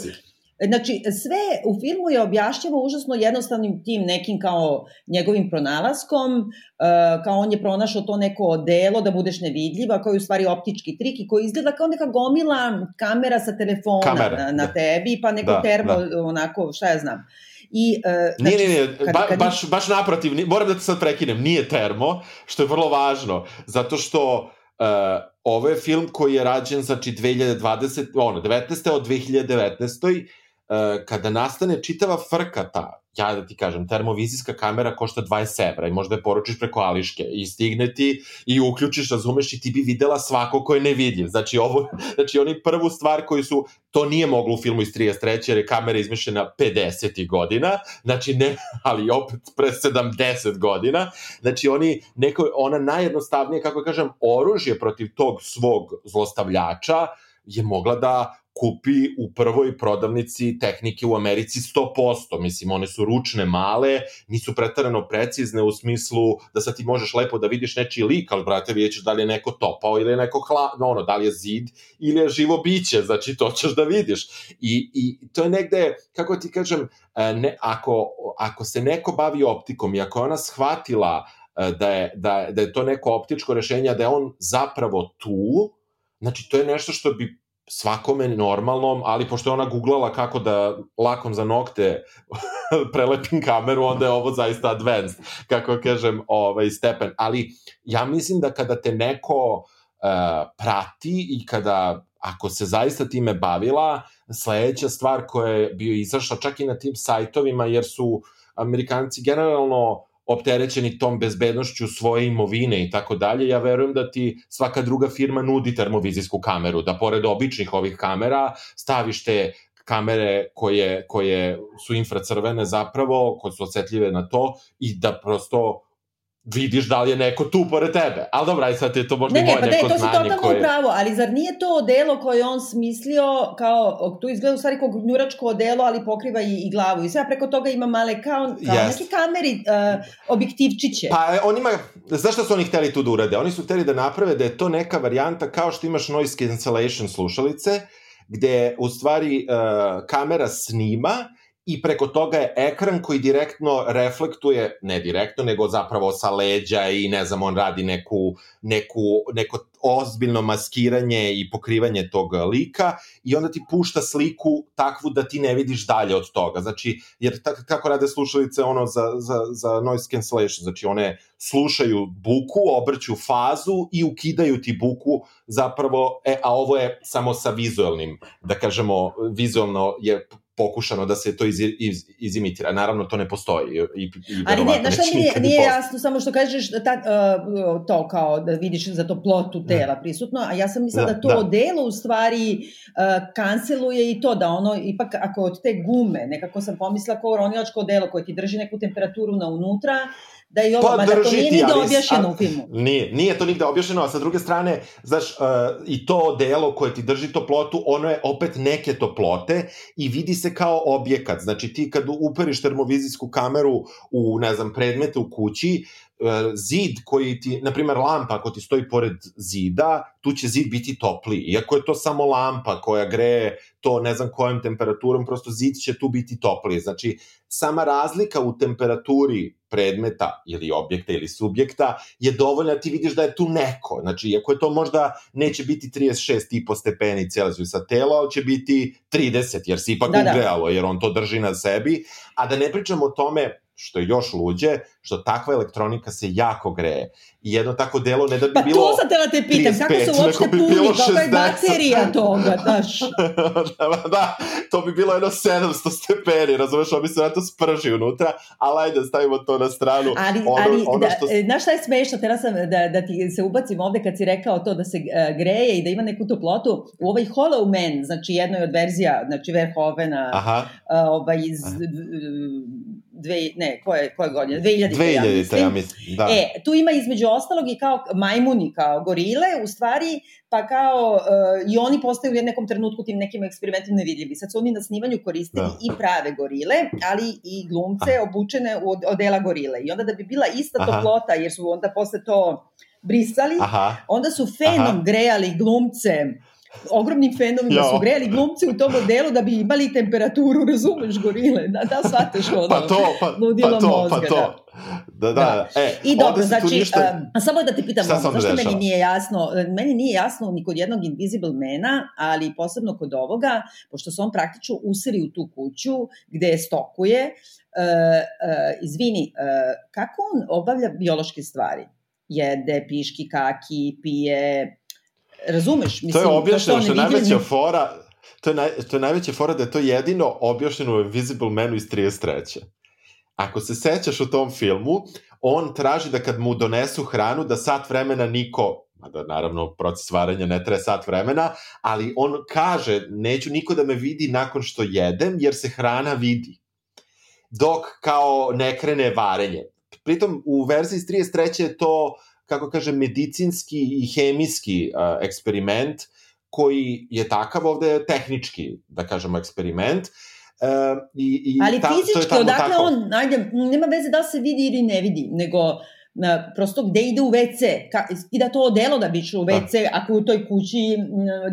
Znači, sve u filmu je objašnjava užasno jednostavnim tim nekim kao njegovim pronalaskom, uh, kao on je pronašao to neko odelo da budeš nevidljiva, koji je u stvari optički trik i koji izgleda kao neka gomila kamera sa telefona Kamera, na, na da. tebi, pa neko da, termo, da. onako, šta ja znam. I, uh, znači, nije, nije, nije, ba, kad... baš, baš naprotiv, moram da te sad prekinem, nije termo, što je vrlo važno, zato što Uh, ovo je film koji je rađen, znači, 2020, ono, 19. od 2019. Uh, kada nastane čitava frka ta, ja da ti kažem, termovizijska kamera košta 20 evra i možda je poručiš preko Ališke i stigne ti i uključiš, razumeš, i ti bi videla svako ko je nevidljiv. Znači, ovo, znači oni prvu stvar koju su, to nije moglo u filmu iz 33. jer je kamera izmišljena 50. godina, znači ne, ali opet pre 70 godina, znači oni, neko, ona najjednostavnije, kako kažem, oružje protiv tog svog zlostavljača je mogla da kupi u prvoj prodavnici tehnike u Americi 100%. Mislim, one su ručne, male, nisu pretarano precizne u smislu da sad ti možeš lepo da vidiš nečiji lik, ali, brate, vidjet ćeš da li je neko topao ili je neko hla, no, ono, da li je zid ili je živo biće, znači to ćeš da vidiš. I, i to je negde, kako ti kažem, e, ne, ako, ako se neko bavi optikom i ako je ona shvatila e, da je, da, da je to neko optičko rešenje, da je on zapravo tu, znači to je nešto što bi svakome normalnom, ali pošto je ona googlala kako da lakom za nokte prelepim kameru, onda je ovo zaista advanced, kako kažem, ovaj stepen. Ali ja mislim da kada te neko uh, prati i kada ako se zaista time bavila, sledeća stvar koja je bio izašla čak i na tim sajtovima, jer su Amerikanci generalno opterećeni tom bezbednošću svoje imovine i tako dalje, ja verujem da ti svaka druga firma nudi termovizijsku kameru, da pored običnih ovih kamera staviš te kamere koje, koje su infracrvene zapravo, koje su osetljive na to i da prosto vidiš da li je neko tu pored tebe. Ali dobro, aj sad je to možda ne, ne, moje pa neko znanje koje... Ne, ne, pa to si totalno upravo, ali zar nije to delo koje on smislio kao, tu izgleda u stvari kao gnjuračko odelo, ali pokriva i, i glavu i sve, preko toga ima male kao, kao yes. neki kameri uh, objektivčiće. Pa on ima, znaš šta su oni hteli tu da urade? Oni su hteli da naprave da je to neka varijanta kao što imaš noise cancellation slušalice, gde u stvari uh, kamera snima i preko toga je ekran koji direktno reflektuje, ne direktno, nego zapravo sa leđa i ne znam, on radi neku, neku, neko ozbiljno maskiranje i pokrivanje tog lika i onda ti pušta sliku takvu da ti ne vidiš dalje od toga. Znači, jer kako rade slušalice ono za, za, za noise cancellation, znači one slušaju buku, obrću fazu i ukidaju ti buku zapravo, e, a ovo je samo sa vizualnim, da kažemo, vizualno je pokušano da se to iz, iz, izimitira. Naravno, to ne postoji. I, i Ali ne, znaš šta nije, nije jasno, samo što kažeš da ta, uh, to kao da vidiš za to plotu da. tela prisutno, a ja sam mislila da, da to da. delo u stvari uh, kanceluje i to da ono, ipak ako od te gume, nekako sam pomislila kao ronilačko delo koje ti drži neku temperaturu na unutra, da i ovo, pa, mada to nije nigde objašeno u filmu. Nije, nije to nigde objašeno, a sa druge strane, znaš, uh, i to delo koje ti drži toplotu, ono je opet neke toplote i vidi se kao objekat. Znači ti kad uperiš termovizijsku kameru u, ne znam, predmete u kući, zid koji ti, na primer lampa ako ti stoji pored zida, tu će zid biti topliji. Iako je to samo lampa koja greje to ne znam kojom temperaturom, prosto zid će tu biti topliji. Znači, sama razlika u temperaturi predmeta ili objekta ili subjekta je dovoljna da ti vidiš da je tu neko. Znači, iako je to možda neće biti 36,5 stepeni Celsijusa telo, ali će biti 30, jer se ipak da, da. ugrejalo, jer on to drži na sebi. A da ne pričamo o tome što je još luđe, što takva elektronika se jako greje. I jedno tako delo ne da bi pa bilo... Pa to sad da te pitam, 35, kako se uopšte bi puni, kakva je baterija toga, daš? da, da, to bi bilo jedno 700 stepeni, razumeš, on bi se na to sprži unutra, ali ajde, stavimo to na stranu. Ali, ono, ali ono što... da, znaš šta je smešno, tera sam da, da ti se ubacim ovde kad si rekao to da se uh, greje i da ima neku toplotu, u ovaj Hollow Man, znači jednoj od verzija, znači Verhovena, Aha. Uh, ovaj iz... Aha dve, ne, koje, koje godine? 2000. 2000, ja mislim. Ja mislim da. E, tu ima između ostalog i kao majmuni, kao gorile, u stvari, pa kao uh, i oni postaju u nekom trenutku tim nekim eksperimentima nevidljivi. Sad su oni na snimanju koristili da. i prave gorile, ali i glumce Aha. obučene u odela gorile. I onda da bi bila ista Aha. toplota, jer su onda posle to brisali, Aha. onda su fenom Aha. grejali glumce ogromnim fenovima jo. su grejali glumci u tom modelu da bi imali temperaturu, razumeš, gorile, da, da shvateš ono, pa to, pa, pa to, mozga, pa to. Da. Da, da, da. E, I dobro, znači, ništa... a samo da te pitam, ono, zašto meni nije jasno, meni nije jasno ni kod jednog Invisible Mana, ali posebno kod ovoga, pošto se on praktično usiri u tu kuću gde je stokuje, uh, uh, izvini, uh, kako on obavlja biološke stvari? Jede, piški, kaki, pije, Razumeš? Mislim, to je objašnjeno, što je najveća fora, to je, naj, to je najveća fora da je to jedino objašnjeno u Invisible Manu iz 33. Ako se sećaš u tom filmu, on traži da kad mu donesu hranu, da sat vremena niko da naravno proces varanja ne traje sat vremena, ali on kaže, neću niko da me vidi nakon što jedem, jer se hrana vidi. Dok kao ne krene varenje. Pritom u verziji iz 33. je to kako kažem, medicinski i hemijski uh, eksperiment koji je takav ovde tehnički, da kažemo, eksperiment. Uh, i, i Ali ta, fizički, odakle tako... on, ajde, nema veze da se vidi ili ne vidi, nego prosto gde ide u WC, ka, i da to odelo da bi išlo u WC da. ako u toj kući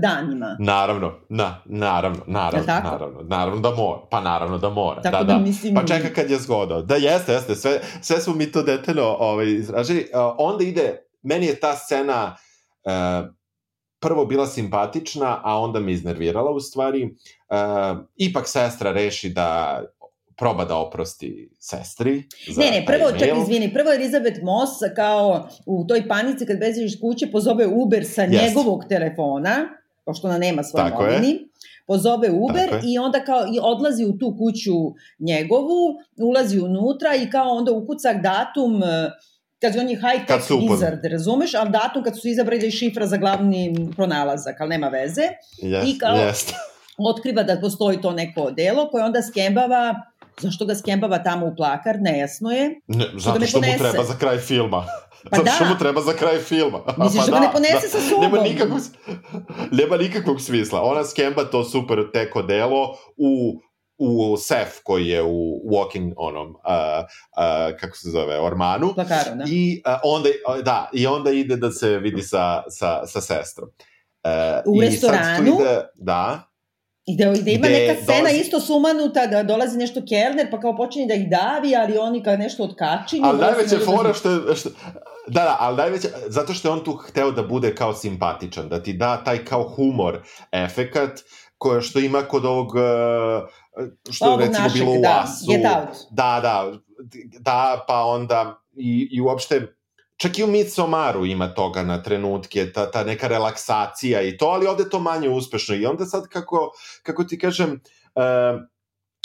danima. Naravno, na, naravno, naravno, naravno, naravno da mora, pa naravno da mora, tako da, da, da. Mislim... pa čeka kad je zgoda, da jeste, jeste, sve, sve smo mi to detaljno ovaj, izražili, uh, onda ide, meni je ta scena uh, prvo bila simpatična, a onda me iznervirala u stvari, uh, ipak sestra reši da proba da oprosti sestri. Za ne, ne, prvo, čak izvini, prvo Elizabeth Moss kao u toj panici kad beziš iz kuće pozove Uber sa yes. njegovog telefona, pošto ona nema svoj Tako novini. Je pozove Uber i onda kao i odlazi u tu kuću njegovu, ulazi unutra i kao onda ukucak datum kad on je high tech wizard, razumeš, ali datum kad su izabrali šifra za glavni pronalazak, ali nema veze. Yes, I kao yes. otkriva da postoji to neko delo koje onda skembava Zašto ga skembava tamo u plakar, nejasno je. Ne, zato što, mu treba za kraj filma. Pa zato da. što mu treba za kraj filma. Misliš pa da ga ne ponese da. sa sobom? Nema nikakvog, nema nikakvog smisla. Ona skemba to super teko delo u u sef koji je u walking onom uh, uh, kako se zove ormanu Plakaru, da. i uh, onda da i onda ide da se vidi sa sa sa sestrom uh, u restoranu ide, da I da, da ima neka scena dolazi... isto sumanuta, da dolazi nešto kelner, pa kao počinje da ih davi, ali oni kao nešto odkačinju. Ali najveća da fora što, što... Da, da, ali najveća, zato što je on tu hteo da bude kao simpatičan, da ti da taj kao humor efekat, koje što ima kod ovog, uh, što ovog recimo našeg, bilo u da, Asu. Da, da, da, pa onda i, i uopšte čak i u Midsommaru ima toga na trenutke, ta, ta neka relaksacija i to, ali ovde to manje uspešno. I onda sad kako, kako ti kažem, uh,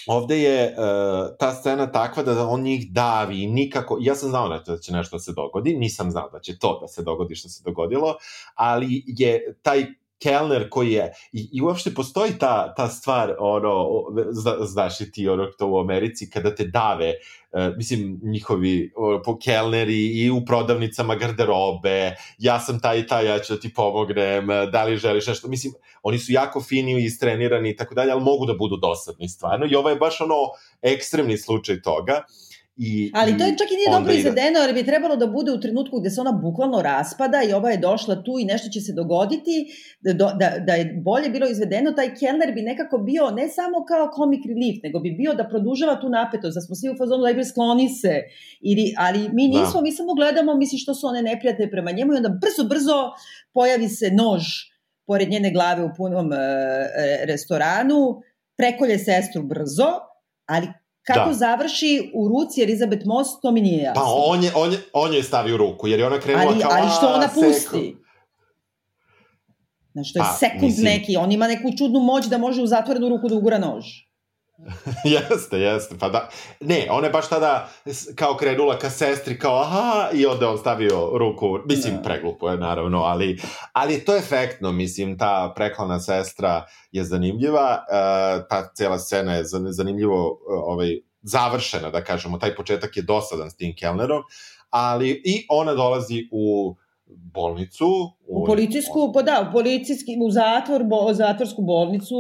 ovde je uh, ta scena takva da on njih davi nikako, ja sam znao da će nešto da se dogodi, nisam znao da će to da se dogodi što se dogodilo, ali je taj Kellner koji je, i, i uopšte postoji ta, ta stvar, ono, zna, znaš i ti, ono, to u Americi, kada te dave, uh, mislim, njihovi ono, po Kellneri i u prodavnicama garderobe, ja sam taj i taj, ja ću da ti pomognem, da li želiš nešto, mislim, oni su jako fini i istrenirani i tako dalje, ali mogu da budu dosadni stvarno, i ovo je baš ono ekstremni slučaj toga. Uh, I, Ali to je čak i nije dobro izvedeno, jer bi trebalo da bude u trenutku gde se ona bukvalno raspada i ova je došla tu i nešto će se dogoditi, da, da, da je bolje bilo izvedeno, taj Kellner bi nekako bio ne samo kao comic relief, nego bi bio da produžava tu napetost, da smo svi u fazonu da skloni se, ili, ali mi da. nismo, da. mi samo gledamo, misli što su one neprijate prema njemu i onda brzo, brzo pojavi se nož pored njene glave u punom e, restoranu, prekolje sestru brzo, ali Kako da. završi u ruci Elizabeth Moss, to mi nije jasno. Pa on je, on je, on je stavio ruku, jer je ona krenula ali, kao... Ali što ona pusti? Znaš, to je pa, sekund mislim... neki, on ima neku čudnu moć da može u zatvorenu ruku da ugura nož. jeste, jeste, pa da. Ne, ona je baš tada kao krenula ka sestri, kao aha, i onda on stavio ruku, mislim, da. preglupo je naravno, ali, ali to je efektno, mislim, ta preklana sestra je zanimljiva, uh, ta cela scena je zanimljivo uh, ovaj, završena, da kažemo, taj početak je dosadan s tim Kellnerom, ali i ona dolazi u bolnicu. U, u policijsku, pa da, u policijski, u zatvor, bo, zatvorsku bolnicu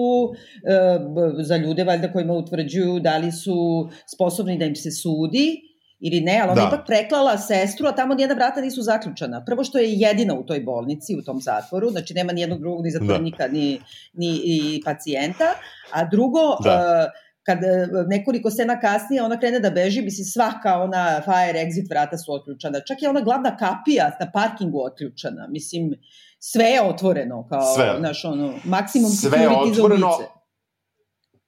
e, za ljude valjda kojima utvrđuju da li su sposobni da im se sudi ili ne, ali ona da. ipak preklala sestru, a tamo nijedna vrata nisu zaključana. Prvo što je jedina u toj bolnici, u tom zatvoru, znači nema nijednog drugog ni zatvornika, da. ni, ni, ni pacijenta, a drugo, da. E, kad e, nekoliko scena kasnije ona krene da beži, bi si svaka ona fire exit vrata su otključana. Čak je ona glavna kapija na parkingu otključana. Mislim, sve je otvoreno, kao, sve. naš, ono, maksimum sve za ulice.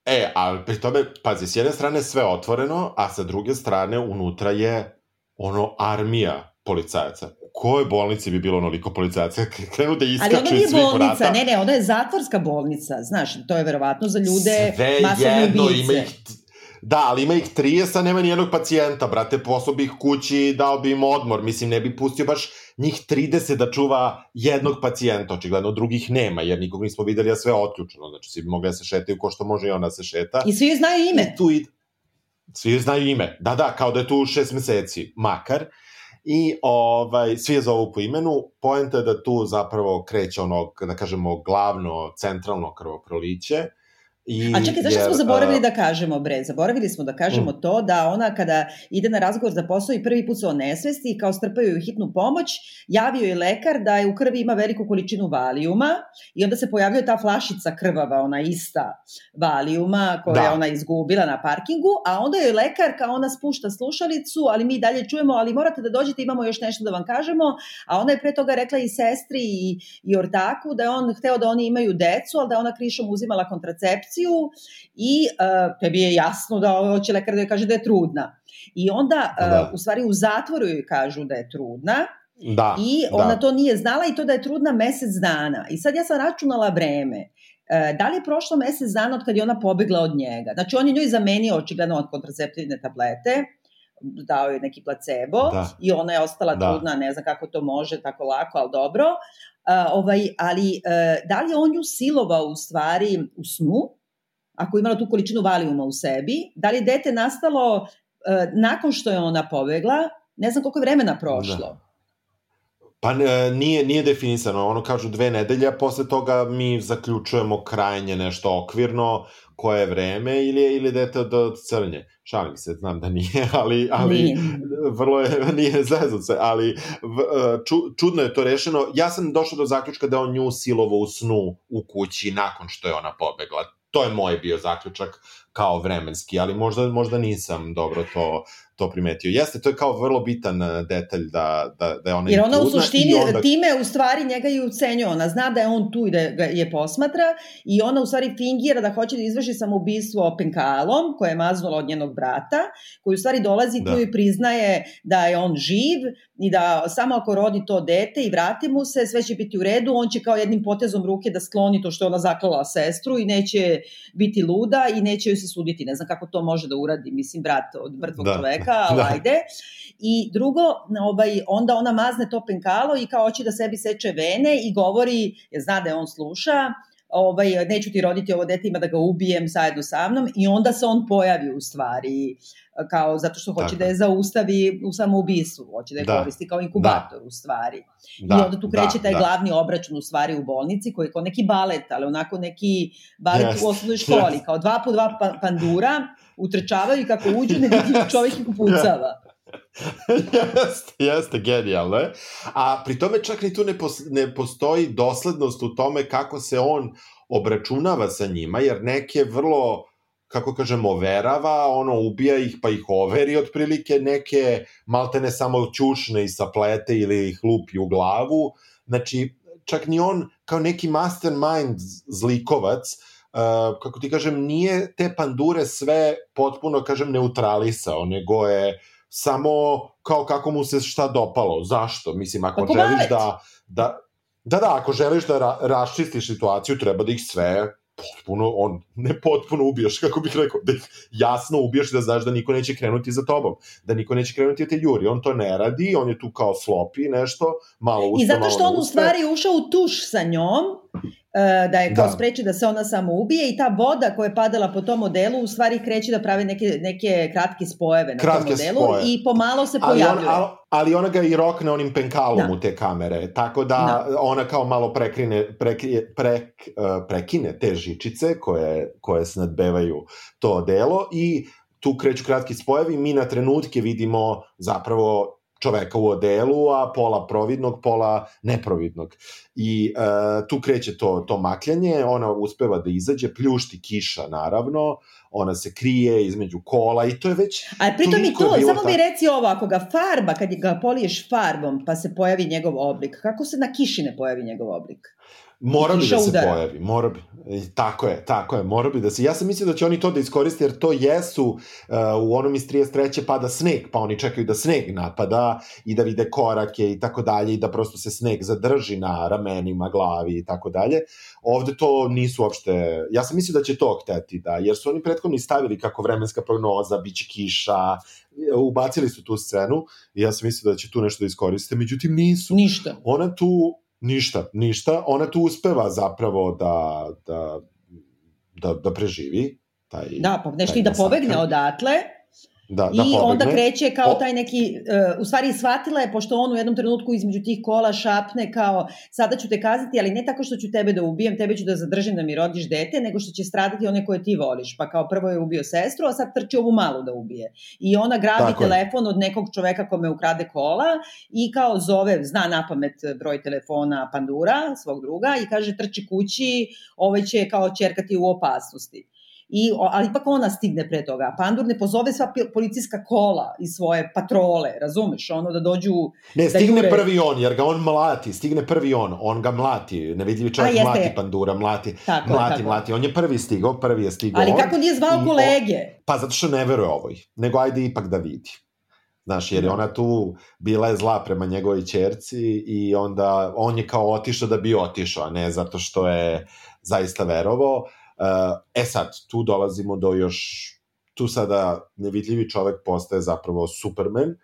E, ali pri tome, pazi, s jedne strane sve otvoreno, a sa druge strane unutra je ono armija policajaca kojoj bolnici bi bilo onoliko policajaca krenu da iskaču iz svih vrata? Ali ona nije bolnica, ne, ne, ona je zatvorska bolnica, znaš, to je verovatno za ljude Sve masovne jedno, ubice. Ima ih, da, ali ima ih 30, a nema nijednog pacijenta, brate, poslao bi ih kući, dao bi im odmor, mislim, ne bi pustio baš njih 30 da čuva jednog pacijenta, očigledno drugih nema, jer nikog nismo videli, a sve je otključeno, znači svi bi mogli da se šetaju ko što može i ona se šeta. I svi znaju ime. I tu ide. Svi znaju ime, da, da, kao da je tu šest meseci, makar. Uh, i ovaj, svi je zovu po imenu. Poenta je da tu zapravo kreće ono, da kažemo, glavno, centralno krvoproliće I, A čekaj, zašto smo zaboravili da kažemo, bre? Zaboravili smo da kažemo mm. to da ona kada ide na razgovor za posao i prvi put se onesvesti i kao strpaju ju hitnu pomoć, javio je lekar da je u krvi ima veliku količinu valijuma i onda se pojavljuje ta flašica krvava, ona ista valijuma koja da. je ona izgubila na parkingu, a onda je lekar kao ona spušta slušalicu, ali mi dalje čujemo, ali morate da dođete, imamo još nešto da vam kažemo, a ona je pre toga rekla i sestri i, i ortaku da je on hteo da oni imaju decu, ali da ona krišom uzimala kontracepciju infekciju i uh, tebi je jasno da hoće lekar da joj kaže da je trudna. I onda, uh, da. u stvari, u zatvoru joj kažu da je trudna, Da, I ona da. to nije znala i to da je trudna mesec dana. I sad ja sam računala vreme. E, da li je prošlo mesec dana od kad je ona pobegla od njega? Znači, on je njoj zamenio očigledno od kontraceptivne tablete, dao je neki placebo da. i ona je ostala da. trudna, ne znam kako to može tako lako, ali dobro. Uh, ovaj, ali uh, da li je on nju silovao u stvari u snu ako je imala tu količinu valijuma u sebi, da li je dete nastalo uh, nakon što je ona pobegla, ne znam koliko je vremena prošlo. Da. Pa nije, nije definisano, ono kažu dve nedelje, a posle toga mi zaključujemo krajnje nešto okvirno, koje je vreme ili je ili dete od crnje. Šalim se, znam da nije, ali, ali nije. vrlo je, nije zezut se, ali e, ču, čudno je to rešeno. Ja sam došao do zaključka da on nju silovo u snu u kući nakon što je ona pobegla to je moj bio zaključak kao vremenski, ali možda, možda nisam dobro to, to primetio. Jeste, to je kao vrlo bitan e, detalj da, da, da je ona Jer ona u suštini onda... time u stvari njega i ucenjuje. Ona zna da je on tu i da ga je posmatra i ona u stvari fingira da hoće da izvrši samoubistvo penkalom koje je maznula od njenog brata, koji u stvari dolazi da. tu i priznaje da je on živ, i da samo ako rodi to dete i vrati mu se, sve će biti u redu, on će kao jednim potezom ruke da skloni to što je ona zaklala sestru i neće biti luda i neće joj se suditi. Ne znam kako to može da uradi, mislim, brat od mrtvog da. čoveka, ali da. ajde. I drugo, ovaj, onda ona mazne to penkalo i kao hoće da sebi seče vene i govori, je zna da je on sluša, ovaj, neću ti roditi ovo dete, ima da ga ubijem zajedno sa mnom i onda se on pojavi u stvari kao zato što hoće Tako. da je zaustavi u samoubistvu, hoće da je da. koristi kao inkubator da. u stvari. Da. I onda tu kreće da. taj da. glavni obračun u stvari u bolnici koji je kao neki balet, ali onako neki balet yes. u osnovnoj školi, yes. kao dva po dva pa, pandura utrčavaju i kako uđu ne vidi čovjek ih upucava. jeste, jeste, genijalno je. A pri tome čak ni tu ne, pos, ne postoji doslednost u tome kako se on obračunava sa njima, jer neke vrlo kako kažem, overava, ono, ubija ih pa ih overi otprilike, neke maltene samo ćušne i saplete ili ih lupi u glavu. Znači, čak ni on kao neki mastermind zlikovac, kako ti kažem, nije te pandure sve potpuno, kažem, neutralisao, nego je samo kao kako mu se šta dopalo. Zašto? Mislim, ako Kako želiš da, da, da, da, ako želiš da ra, raščistiš situaciju, treba da ih sve potpuno, on, ne potpuno ubijaš, kako bih rekao, da ih jasno ubijaš da znaš da niko neće krenuti za tobom, da niko neće krenuti da te juri. On to ne radi, on je tu kao slopi nešto, malo uspe, I zato što on u stvari ušao u tuš sa njom, da je kao da. spreči da se ona samo ubije i ta voda koja je padala po tom modelu u stvari kreće da pravi neke, neke kratke spojeve na kratke tom modelu spoje. i pomalo se pojavljuje. Ali, on, ali ona ga i rokne onim penkalom da. u te kamere, tako da, da. ona kao malo prekrine, prekrije, prek, uh, prekine te žičice koje, koje snadbevaju to delo i tu kreću kratki spojevi, mi na trenutke vidimo zapravo čoveka u odelu, a pola providnog, pola neprovidnog. I e, tu kreće to, to makljanje, ona uspeva da izađe, pljušti kiša naravno, ona se krije između kola i to je već... A pritom i to, samo ta... mi reci ovo, ako ga farba, kad ga poliješ farbom pa se pojavi njegov oblik, kako se na kiši ne pojavi njegov oblik? Mora bi da se udara. pojavi, mora bi. I tako je, tako je, mora bi da se... Ja sam mislio da će oni to da iskoriste, jer to jesu uh, u onom iz 33. pada sneg, pa oni čekaju da sneg napada i da vide korake i tako dalje i da prosto se sneg zadrži na ramenima, glavi i tako dalje. Ovde to nisu uopšte... Ja sam mislio da će to hteti, da, jer su oni prethodno stavili kako vremenska prognoza, bit će kiša, ubacili su tu scenu i ja sam mislio da će tu nešto da iskoriste, međutim nisu. Ništa. Ona tu Ništa, ništa. Ona tu uspeva zapravo da, da, da, da preživi. Taj, da, pa nešto i da pobegne odatle, Da, da I pobegne. onda kreće kao taj neki, uh, u stvari shvatila je, pošto on u jednom trenutku između tih kola šapne kao, sada ću te kazati, ali ne tako što ću tebe da ubijem, tebe ću da zadržim da mi rodiš dete, nego što će stradati one koje ti voliš. Pa kao prvo je ubio sestru, a sad trči ovu malu da ubije. I ona grabi tako telefon je. od nekog čoveka kome ukrade kola i kao zove, zna na pamet broj telefona Pandura, svog druga, i kaže trči kući, ovaj će kao čerkati u opasnosti. I, ali ipak ona stigne pre toga. Pandur ne pozove sva policijska kola i svoje patrole, razumeš, ono da dođu... Ne, da stigne jure... prvi on, jer ga on mlati, stigne prvi on, on ga mlati, nevidljivi čovjek jeste, mlati Pandura, mlati, tako, mlati, tako. mlati, on je prvi stigao, prvi je stigao Ali on, kako nije zvao kolege? On, pa zato što ne veruje ovoj, nego ajde ipak da vidi. Znaš, jer je da. ona tu bila je zla prema njegovoj čerci i onda on je kao otišao da bi otišao, a ne zato što je zaista verovao. E sad, tu dolazimo do još, tu sada nevidljivi čovek postaje zapravo Superman,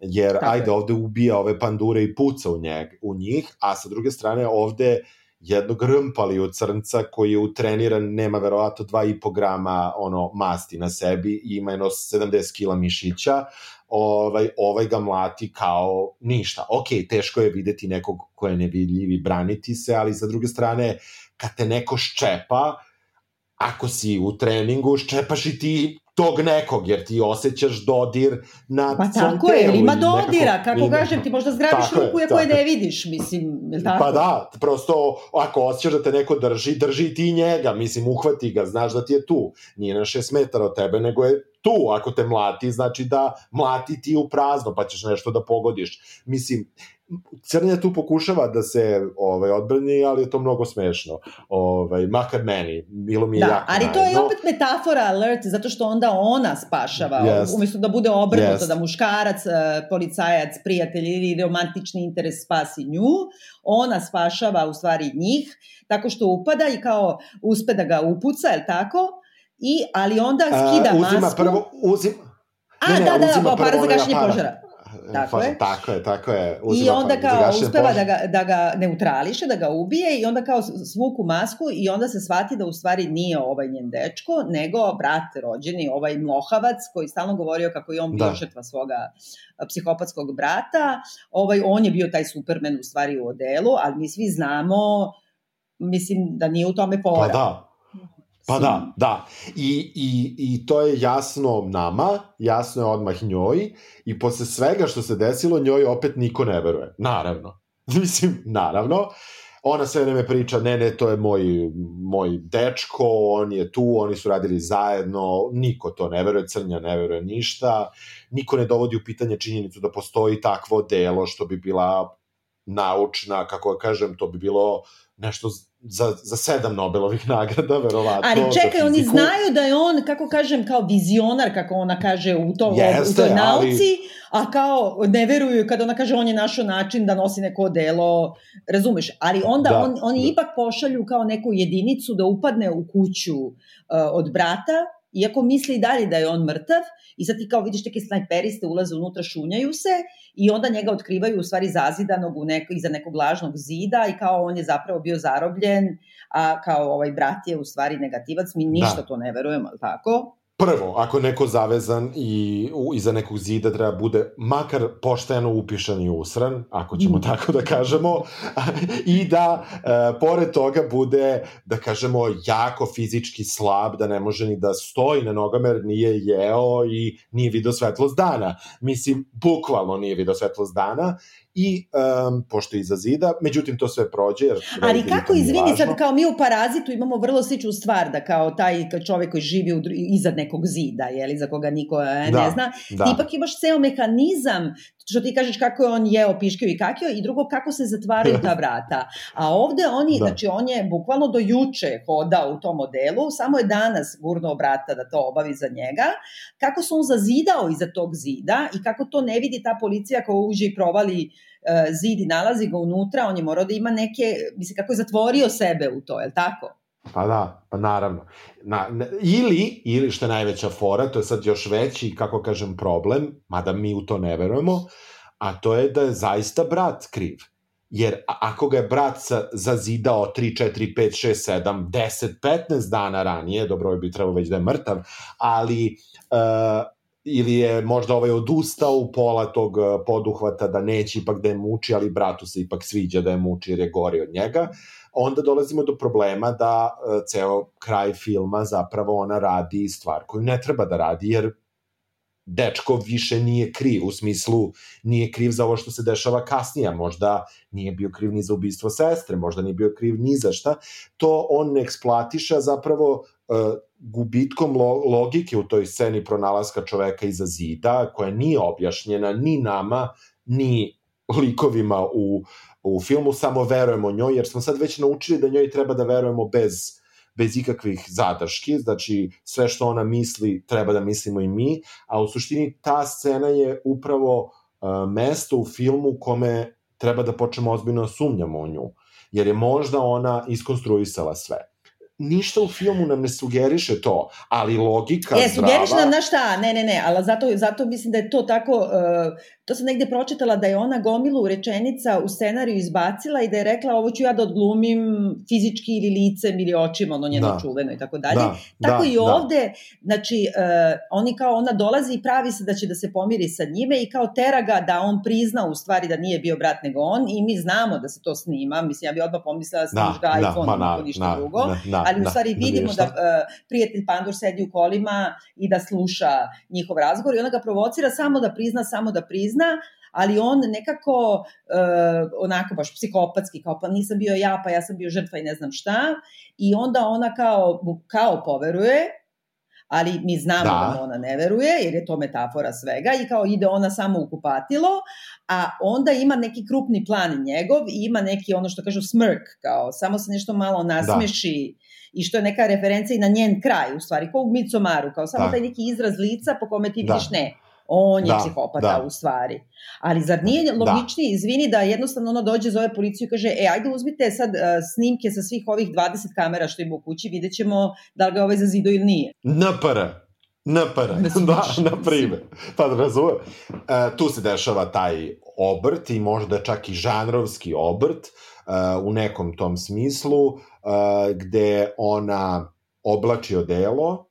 jer Tako ajde je. ovde ubija ove pandure i puca u, njeg, u njih, a sa druge strane ovde jednog rmpali od crnca koji je utreniran, nema verovato 2,5 grama ono, masti na sebi i ima jedno 70 kila mišića, ovaj, ovaj ga mlati kao ništa. Ok, teško je videti nekog ko je nevidljiv i braniti se, ali sa druge strane, kad te neko ščepa, ako si u treningu, ščepaš i ti tog nekog, jer ti osjećaš dodir na pa svom tako je, ima dodira, nekako, kako ima, kažem, ti možda zgrabiš ruku je, koje ne vidiš, mislim, je tako? Pa da, prosto, ako osjećaš da te neko drži, drži ti njega, mislim, uhvati ga, znaš da ti je tu, nije na šest metara od tebe, nego je tu, ako te mlati, znači da mlati ti u prazno, pa ćeš nešto da pogodiš. Mislim, Crnja tu pokušava da se ovaj, odbrani, ali je to mnogo smešno. Ovaj, makar meni, bilo mi je da, jako ali to je opet metafora alert, zato što onda ona spašava, yes. umjesto da bude obrnuto, yes. da muškarac, e, policajac, prijatelj ili romantični interes spasi nju, ona spašava u stvari njih, tako što upada i kao uspe da ga upuca, je tako? I, ali onda skida uh, uzima masku. Prvo, uzima, A, ne, ne, da, da, da, para za gašenje požara. Tako je. Tako je, tako je. Uzima I onda kao uspeva da ga, da ga neutrališe, da ga ubije i onda kao svuku masku i onda se shvati da u stvari nije ovaj njen dečko, nego brat rođeni, ovaj mlohavac koji stalno govorio kako je on bio da. žrtva svoga psihopatskog brata. Ovaj, on je bio taj supermen u stvari u odelu, ali mi svi znamo mislim da nije u tome pora. Pa da, Pa da, da. I, i, I to je jasno nama, jasno je odmah njoj i posle svega što se desilo njoj opet niko ne veruje. Naravno. Mislim, naravno. Ona sve vreme priča, ne, ne, to je moj, moj dečko, on je tu, oni su radili zajedno, niko to ne veruje, Crnja ne veruje ništa, niko ne dovodi u pitanje činjenicu da postoji takvo delo što bi bila naučna, kako kažem, to bi bilo nešto za, za sedam Nobelovih nagrada, verovatno. Ali čekaj, oni znaju da je on, kako kažem, kao vizionar, kako ona kaže u, to, Jeste, u toj nauci, ali... a kao ne veruju kada ona kaže on je našo način da nosi neko delo, razumeš? Ali onda da, on, oni da. ipak pošalju kao neku jedinicu da upadne u kuću uh, od brata, iako misli i dalje da je on mrtav i sad ti kao vidiš neke snajperiste ulaze unutra, šunjaju se i onda njega otkrivaju u stvari zazidanog u neko, iza nekog lažnog zida i kao on je zapravo bio zarobljen, a kao ovaj brat je u stvari negativac, mi ništa da. to ne verujemo, ali tako? Prvo, ako neko zavezan i u, iza nekog zida treba bude makar pošteno upišan i usran, ako ćemo mm. tako da kažemo, i da e, pored toga bude, da kažemo, jako fizički slab, da ne može ni da stoji na nogama jer nije jeo i nije video svetlost dana. Mislim, bukvalno nije video svetlost dana i um, pošto iza zida, međutim to sve prođe. Jer Ali kako, izvini, sad kao mi u Parazitu imamo vrlo sličnu stvar, da kao taj čovek koji živi u, iza nekog zida, jeli, za koga niko e, da, ne zna, da. ti ipak imaš ceo mehanizam, što ti kažeš kako je on jeo, piškio i kakio, i drugo kako se zatvaraju ta vrata. A ovde oni, da. znači on je bukvalno do juče hodao u tom modelu, samo je danas gurno brata da to obavi za njega, kako se on zazidao iza tog zida i kako to ne vidi ta policija koja uđe i provali zid i nalazi ga unutra, on je morao da ima neke, mislim, kako je zatvorio sebe u to, je li tako? Pa da, pa naravno. Na, ne, ili, ili što je najveća fora, to je sad još veći, kako kažem, problem, mada mi u to ne verujemo, a to je da je zaista brat kriv. Jer ako ga je brat zazidao 3, 4, 5, 6, 7, 10, 15 dana ranije, dobro bi trebao već da je mrtav, ali uh, ili je možda ovaj odustao u pola tog eh, poduhvata da neće ipak da je muči, ali bratu se ipak sviđa da je muči jer je gori od njega, onda dolazimo do problema da uh, ceo kraj filma zapravo ona radi stvar koju ne treba da radi, jer dečko više nije kriv, u smislu nije kriv za ovo što se dešava kasnije, možda nije bio kriv ni za ubistvo sestre, možda nije bio kriv ni za šta, to on ne eksploatiša zapravo gubitkom lo logike u toj sceni pronalaska čoveka iza zida, koja nije objašnjena ni nama, ni likovima u, u filmu, samo verujemo njoj, jer smo sad već naučili da njoj treba da verujemo bez bez ikakvih zadrški, znači sve što ona misli treba da mislimo i mi, a u suštini ta scena je upravo uh, mesto u filmu kome treba da počnemo ozbiljno sumnjamo u nju, jer je možda ona iskonstruisala sve ništa u filmu nam ne sugeriše to, ali logika e, zdrava... sugeriše nam na šta, ne, ne, ne, ali zato, zato mislim da je to tako, uh, to sam negde pročitala da je ona gomilu rečenica u scenariju izbacila i da je rekla ovo ću ja da odglumim fizički ili licem ili očima, ono njeno da. čuveno i tako dalje. Da, tako da, i da. ovde, da. znači, uh, oni kao ona dolazi i pravi se da će da se pomiri sa njime i kao tera ga da on prizna u stvari da nije bio brat nego on i mi znamo da se to snima, mislim ja bi odmah pomislila da snimaš da, ga iPhone, da, ma, ništa na, drugo. Na, na, ali u da, stvari vidimo da, da uh, prijatelj Pandur sedi u kolima i da sluša njihov razgovor i ona ga provocira samo da prizna, samo da prizna, ali on nekako uh, onako baš psihopatski, kao pa nisam bio ja, pa ja sam bio žrtva i ne znam šta, i onda ona kao, kao poveruje, ali mi znamo da. da ona ne veruje, jer je to metafora svega i kao ide ona samo u kupatilo, a onda ima neki krupni plan njegov i ima neki ono što kažu smirk, kao samo se nešto malo nasmeši da. i što je neka referencija i na njen kraj, u stvari, kao u Micomaru, kao samo da. taj neki izraz lica po kome ti da. vidiš ne, on je da, psihopata da. u stvari. Ali zar nije da. logičnije, da. izvini, da jednostavno ono dođe, zove policiju i kaže, e, ajde uzmite sad uh, snimke sa svih ovih 20 kamera što ima u kući, vidjet ćemo da li ga ovaj zazido ili nije. NPR. NPR, da, na primjer. Pa da razumem. Uh, tu se dešava taj obrt i možda čak i žanrovski obrt uh, u nekom tom smislu, uh, gde ona oblači odelo,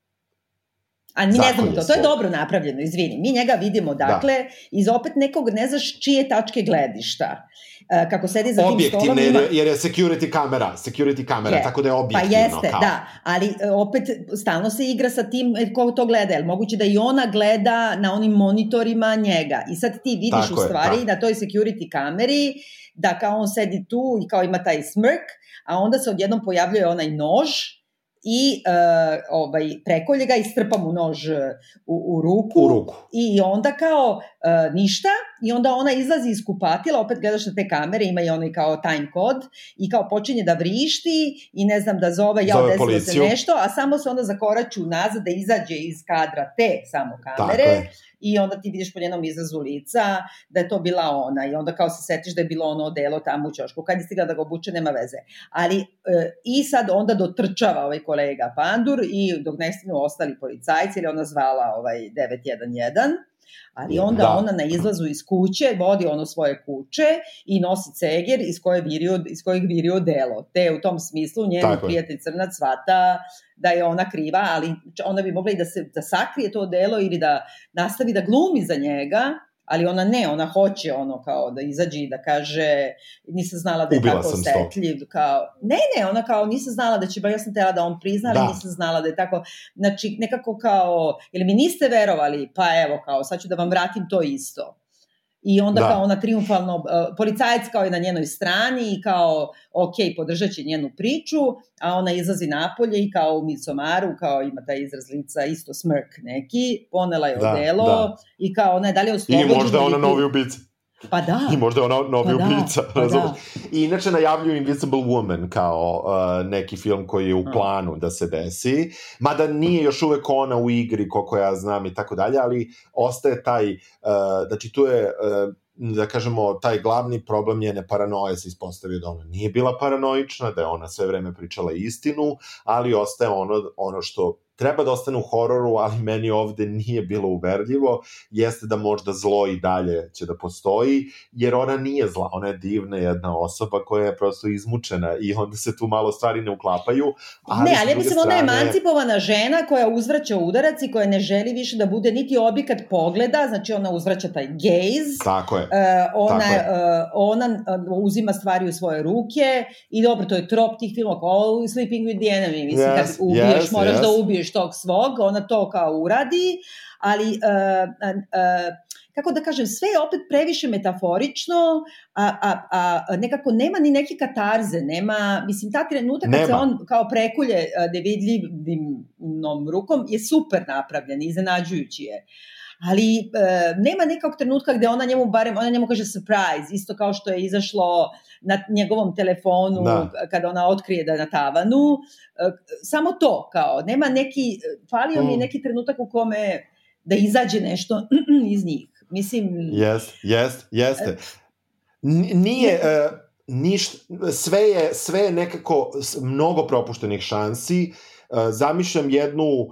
A mi ne znamo to, to je dobro napravljeno, izvini. Mi njega vidimo, da. dakle, da. iz opet nekog, ne znaš čije tačke gledišta. Uh, kako sedi za tim stolom ima... jer je security kamera, security kamera, je. tako da je pa objektivno. Pa jeste, kao. da, ali e, opet stalno se igra sa tim e, ko to gleda, jer moguće da i ona gleda na onim monitorima njega. I sad ti vidiš tako u stvari je, da. na toj security kameri da kao on sedi tu i kao ima taj smrk, a onda se odjednom pojavljuje onaj nož, i uh, ovaj, prekolje ga i strpa mu nož u, u ruku. U ruku. I onda kao uh, ništa i onda ona izlazi iz kupatila, opet gledaš na te kamere, ima i onaj kao time kod i kao počinje da vrišti i ne znam da zove, ja desilo se nešto, a samo se onda zakoraću nazad da izađe iz kadra te samo kamere i onda ti vidiš po njenom izrazu lica da je to bila ona i onda kao se setiš da je bilo ono delo tamo u čošku. Kad je stigla da ga obuče, nema veze. Ali e, i sad onda dotrčava ovaj kolega Pandur i dok ne ostali policajci, ili ona zvala ovaj 911, ali onda da. ona na izlazu iz kuće vodi ono svoje kuće i nosi ceger iz, koje virio, iz kojeg virio delo. Te u tom smislu njen prijatelj Crnac svata da je ona kriva, ali ona bi mogla i da, se, da sakrije to delo ili da nastavi da glumi za njega, ali ona ne, ona hoće ono kao da izađe i da kaže nisam znala da je Ubila tako osetljiv, kao, ne, ne, ona kao nisam znala da će, ba ja sam tela da on prizna, ali da. nisam znala da je tako, znači nekako kao, ili mi niste verovali, pa evo kao, sad ću da vam vratim to isto. I onda da. kao ona triumfalno, uh, policajac kao je na njenoj strani i kao, ok, podržat će njenu priču, a ona izlazi napolje i kao u Micomaru, kao ima taj izraz lica, isto smrk neki, ponela je da, odelo da. i kao ona je dalje oslobođena. I možda ona novi ubica. Pa da. I možda ona novi pa da, ubica, da, pa da. I inače najavljuju Invisible Woman kao uh, neki film koji je u mm. planu da se desi, mada nije još uvek ona u igri, koliko ja znam i tako dalje, ali ostaje taj, uh, znači tu je uh, da kažemo, taj glavni problem njene paranoje se ispostavio da ona nije bila paranoična, da je ona sve vreme pričala istinu, ali ostaje ono, ono što treba da ostane u hororu, ali meni ovde nije bilo uverljivo, jeste da možda zlo i dalje će da postoji, jer ona nije zla, ona je divna jedna osoba koja je prosto izmučena i onda se tu malo stvari ne uklapaju. Ali ne, ali ja mislim strane... ona je emancipovana žena koja uzvraća udarac i koja ne želi više da bude niti objekat pogleda, znači ona uzvraća taj gaze. Tako je. Uh, ona, Tako je. Uh, ona uh, uzima stvari u svoje ruke i dobro, to je trop tih filmova kao oh, Sleeping with the Enemy, mislim, yes, kad ubiješ, yes, moraš yes. da ubiješ ubiješ tog svog, ona to kao uradi, ali uh, uh, kako da kažem, sve je opet previše metaforično, a, a, a nekako nema ni neke katarze, nema, mislim, ta trenutak kad se on kao prekulje nevidljivim rukom je super napravljen, iznenađujući je. Ali e, nema nekog trenutka gde ona njemu barem, ona njemu kaže surprise, isto kao što je izašlo na njegovom telefonu da. kada ona otkrije da je na tavanu. E, samo to, kao, nema neki, falio mm. mi neki trenutak u kome da izađe nešto iz njih. Mislim... Jest, jest, jeste. Nije... Uh, ništa, sve je, sve je nekako mnogo propuštenih šansi. Uh, zamišljam jednu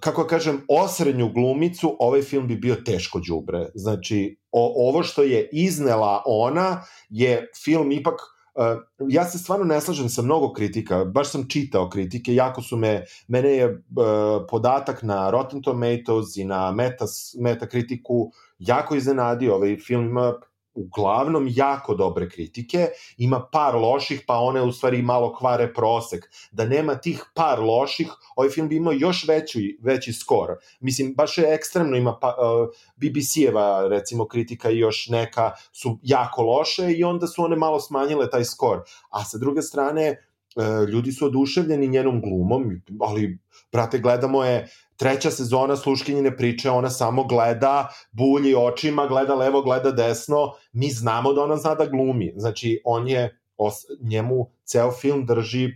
kako kažem, osrednju glumicu, ovaj film bi bio teško đubre. Znači, o, ovo što je iznela ona je film ipak Uh, ja se stvarno ne slažem sa mnogo kritika, baš sam čitao kritike, jako su me, mene je uh, podatak na Rotten Tomatoes i na Metas, Metakritiku jako iznenadio, ovaj film ima uglavnom jako dobre kritike, ima par loših, pa one u stvari malo kvare prosek. Da nema tih par loših, ovaj film bi imao još veći, veći skor. Mislim, baš je ekstremno, ima pa, uh, BBC-eva, recimo, kritika i još neka su jako loše i onda su one malo smanjile taj skor. A sa druge strane, ljudi su oduševljeni njenom glumom, ali, brate, gledamo je treća sezona sluškinjine priče, ona samo gleda, bulji očima, gleda levo, gleda desno, mi znamo da ona zna da glumi. Znači, on je, os, njemu ceo film drži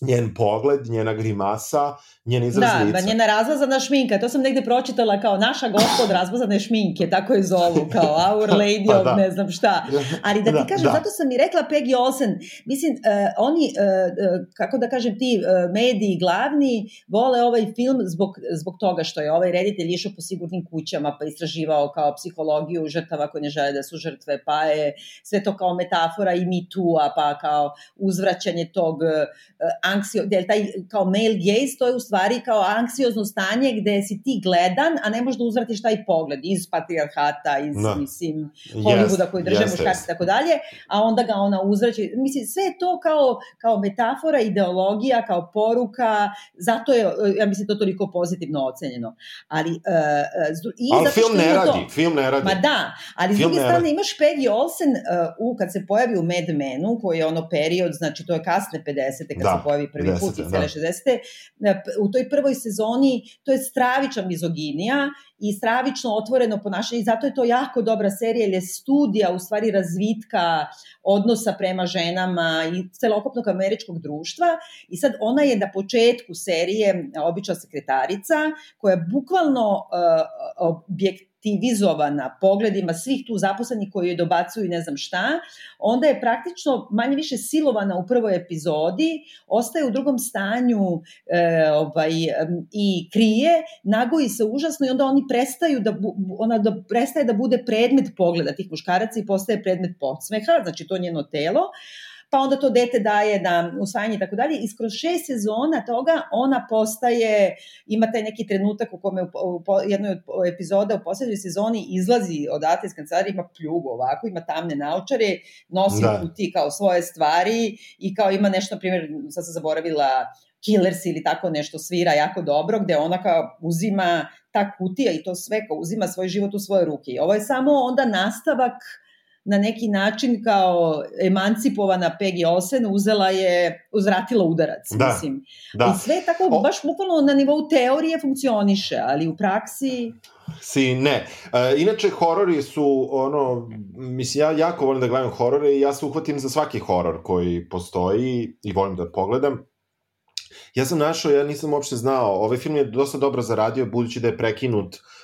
njen pogled, njena grimasa, njen izraz da, lica. Da, njena razvazana šminka, to sam negde pročitala kao naša gospod razvazane šminke, tako je zovu, kao Our Lady pa, of da. ne znam šta. Ali da ti da, kažem, da. zato sam i rekla Peggy Olsen, mislim, uh, oni, uh, kako da kažem, ti uh, mediji glavni vole ovaj film zbog, zbog toga što je ovaj reditelj išao po sigurnim kućama, pa istraživao kao psihologiju žrtava koje ne žele da su žrtve, pa je sve to kao metafora i Me Too-a, pa kao uzvraćanje tog uh, anksio, del taj kao male gaze, to je u stvari kao anksiozno stanje gde si ti gledan, a ne možeš da uzvratiš taj pogled iz patrijarhata, iz, da. mislim, Hollywooda koji drže yes, muškarci i tako dalje, a onda ga ona uzvraća. Mislim, sve je to kao, kao metafora, ideologija, kao poruka, zato je, ja mislim, to toliko pozitivno ocenjeno. Ali, uh, i ali film ne radi, to, film ne radi. Ma da, ali film s druge strane imaš Peggy Olsen uh, u, kad se pojavi u Mad Menu, koji je ono period, znači to je kasne 50. kad da. se pojavi prvi 50, put i cele da. 60. U toj prvoj sezoni to je stravična mizoginija i stravično otvoreno ponašanje i zato je to jako dobra serija jer je studija u stvari razvitka odnosa prema ženama i celokupnog američkog društva i sad ona je na početku serije obična sekretarica koja bukvalno uh, objekt aktivizovana pogledima svih tu zaposlenih koji joj dobacuju i ne znam šta, onda je praktično manje više silovana u prvoj epizodi, ostaje u drugom stanju e, ovaj, i krije, nagoji se užasno i onda oni prestaju da, ona da prestaje da bude predmet pogleda tih muškaraca i postaje predmet podsmeha, znači to njeno telo, pa onda to dete daje na usvajanje i tako dalje. I skroz šest sezona toga ona postaje, ima taj neki trenutak u kome u, u, u jednoj od epizoda u poslednjoj sezoni izlazi odatle iz kancelarije, ima pljugu ovako, ima tamne naočare, nosi da. ti kao svoje stvari i kao ima nešto, na primjer, sad sam zaboravila, Killers ili tako nešto svira jako dobro, gde ona kao uzima ta kutija i to sve kao uzima svoj život u svoje ruke. I ovo je samo onda nastavak na neki način kao emancipovana Peggy Olsen uzela je, uzratila udarac, da, mislim. Da. I sve tako, o... baš bukvalno na nivou teorije funkcioniše, ali u praksi... Si, ne. E, inače, horori su, ono, mislim, ja jako volim da gledam horore i ja se uhvatim za svaki horor koji postoji i volim da pogledam. Ja sam našao, ja nisam uopšte znao, ovaj film je dosta dobro zaradio, budući da je prekinut Uh,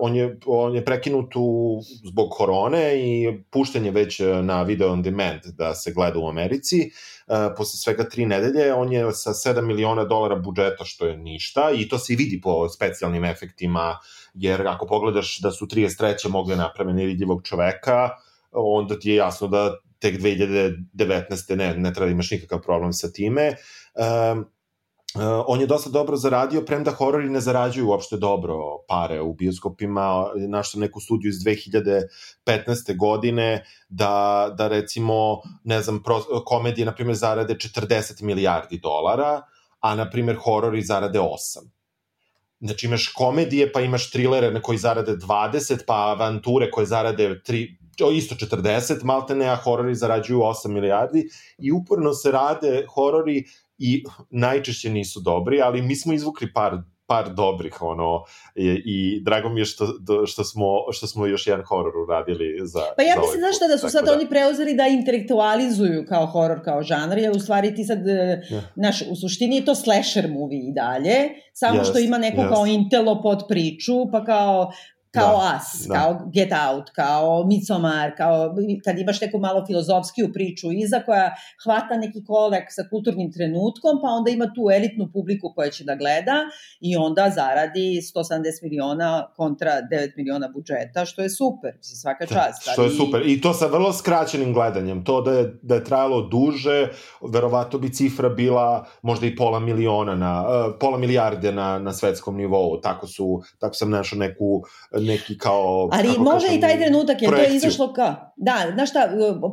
on, je, on je prekinut u, zbog korone i pušten je već uh, na video on demand da se gleda u Americi. Uh, posle svega tri nedelje on je sa 7 miliona dolara budžeta, što je ništa, i to se i vidi po specijalnim efektima, jer ako pogledaš da su 33. mogli naprave nevidljivog čoveka, onda ti je jasno da tek 2019. ne, ne treba da imaš nikakav problem sa time. Um, Uh, on je dosta dobro zaradio, premda horori ne zarađuju uopšte dobro pare u bioskopima. Našao neku studiju iz 2015. godine da, da recimo, ne znam, pro, komedije, na primjer, zarade 40 milijardi dolara, a, na primjer, horori zarade 8. Znači imaš komedije, pa imaš trilere na koji zarade 20, pa avanture koje zarade 3, isto 40, maltene, a horori zarađuju 8 milijardi i uporno se rade horori i najčešće nisu dobri, ali mi smo izvukli par par dobrih ono i, i drago mi je što, što, smo, što smo još jedan horor uradili za Pa ja za mislim ovaj zašto da su sad da... oni preuzeli da intelektualizuju kao horor kao žanr, jer u stvari ti sad yeah. naš u suštini je to slasher movie i dalje, samo yes, što ima neko yes. kao intelo pod priču, pa kao kao da, As, da. kao Get Out, kao Midsommar, kao kad imaš neku malo filozofskiju priču iza koja hvata neki kolek sa kulturnim trenutkom, pa onda ima tu elitnu publiku koja će da gleda i onda zaradi 170 miliona kontra 9 miliona budžeta, što je super, svaka da, čast. Da, što je super. I to sa vrlo skraćenim gledanjem. To da je, da je trajalo duže, verovato bi cifra bila možda i pola miliona na, uh, pola milijarde na, na svetskom nivou. Tako su, tako sam našao neku neki kao... Ali može kažem, i taj trenutak, jer projekciju. to je izašlo kao... Da, znaš šta,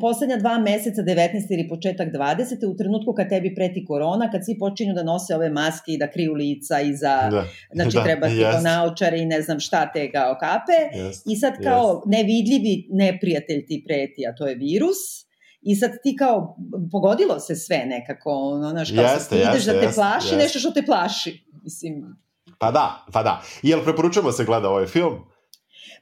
poslednja dva meseca, 19. ili početak 20. u trenutku kad tebi preti korona, kad svi počinju da nose ove maske i da kriju lica i za... Da, znači, da, treba ti yes. naočare i ne znam šta te kao kape. Yes, I sad kao yes. nevidljivi neprijatelj ti preti, a to je virus I sad ti kao, pogodilo se sve nekako, ono, znaš, kao jeste, sad ideš jeste, da te jeste, plaši jeste. nešto što te plaši. Mislim, Pa da, pa da. Jel preporučujemo se gleda ovaj film?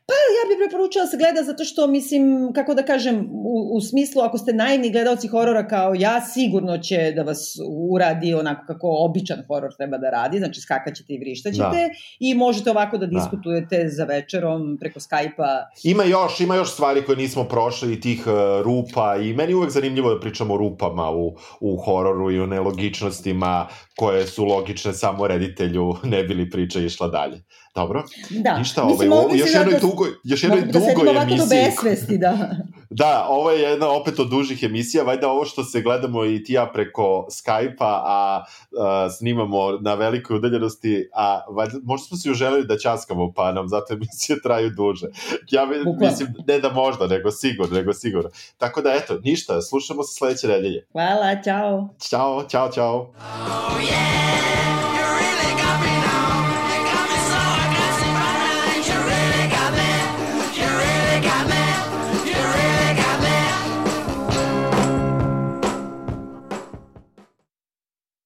Pa ja bih preporučila da se gleda zato što, mislim, kako da kažem, u, u smislu ako ste naivni gledalci horora kao ja, sigurno će da vas uradi onako kako običan horor treba da radi, znači skakaćete i vrištaćete da. i možete ovako da diskutujete da. za večerom preko Skype-a. Ima još, ima još stvari koje nismo prošli, tih uh, rupa i meni uvek zanimljivo da pričamo o rupama u, u hororu i o nelogičnostima koje su logične samo reditelju, ne bili priča išla dalje. Dobro? Da. Ništa, ovaj, ovo, još jednoj da, dugo, još jednoj da dugoj emisiji. do besvesti, da. da, ovo je jedna opet od dužih emisija, vajda ovo što se gledamo i ti ja preko Skype-a, a, a snimamo na velikoj udaljenosti, a vajda, možda smo se uželili da časkamo, pa nam zato emisije traju duže. Ja Bukla. mislim, ne da možda, nego sigurno, nego sigurno. Tako da, eto, ništa, slušamo se sledeće nedelje. Hvala, čao. Ćao, čao, čao. Oh, yeah.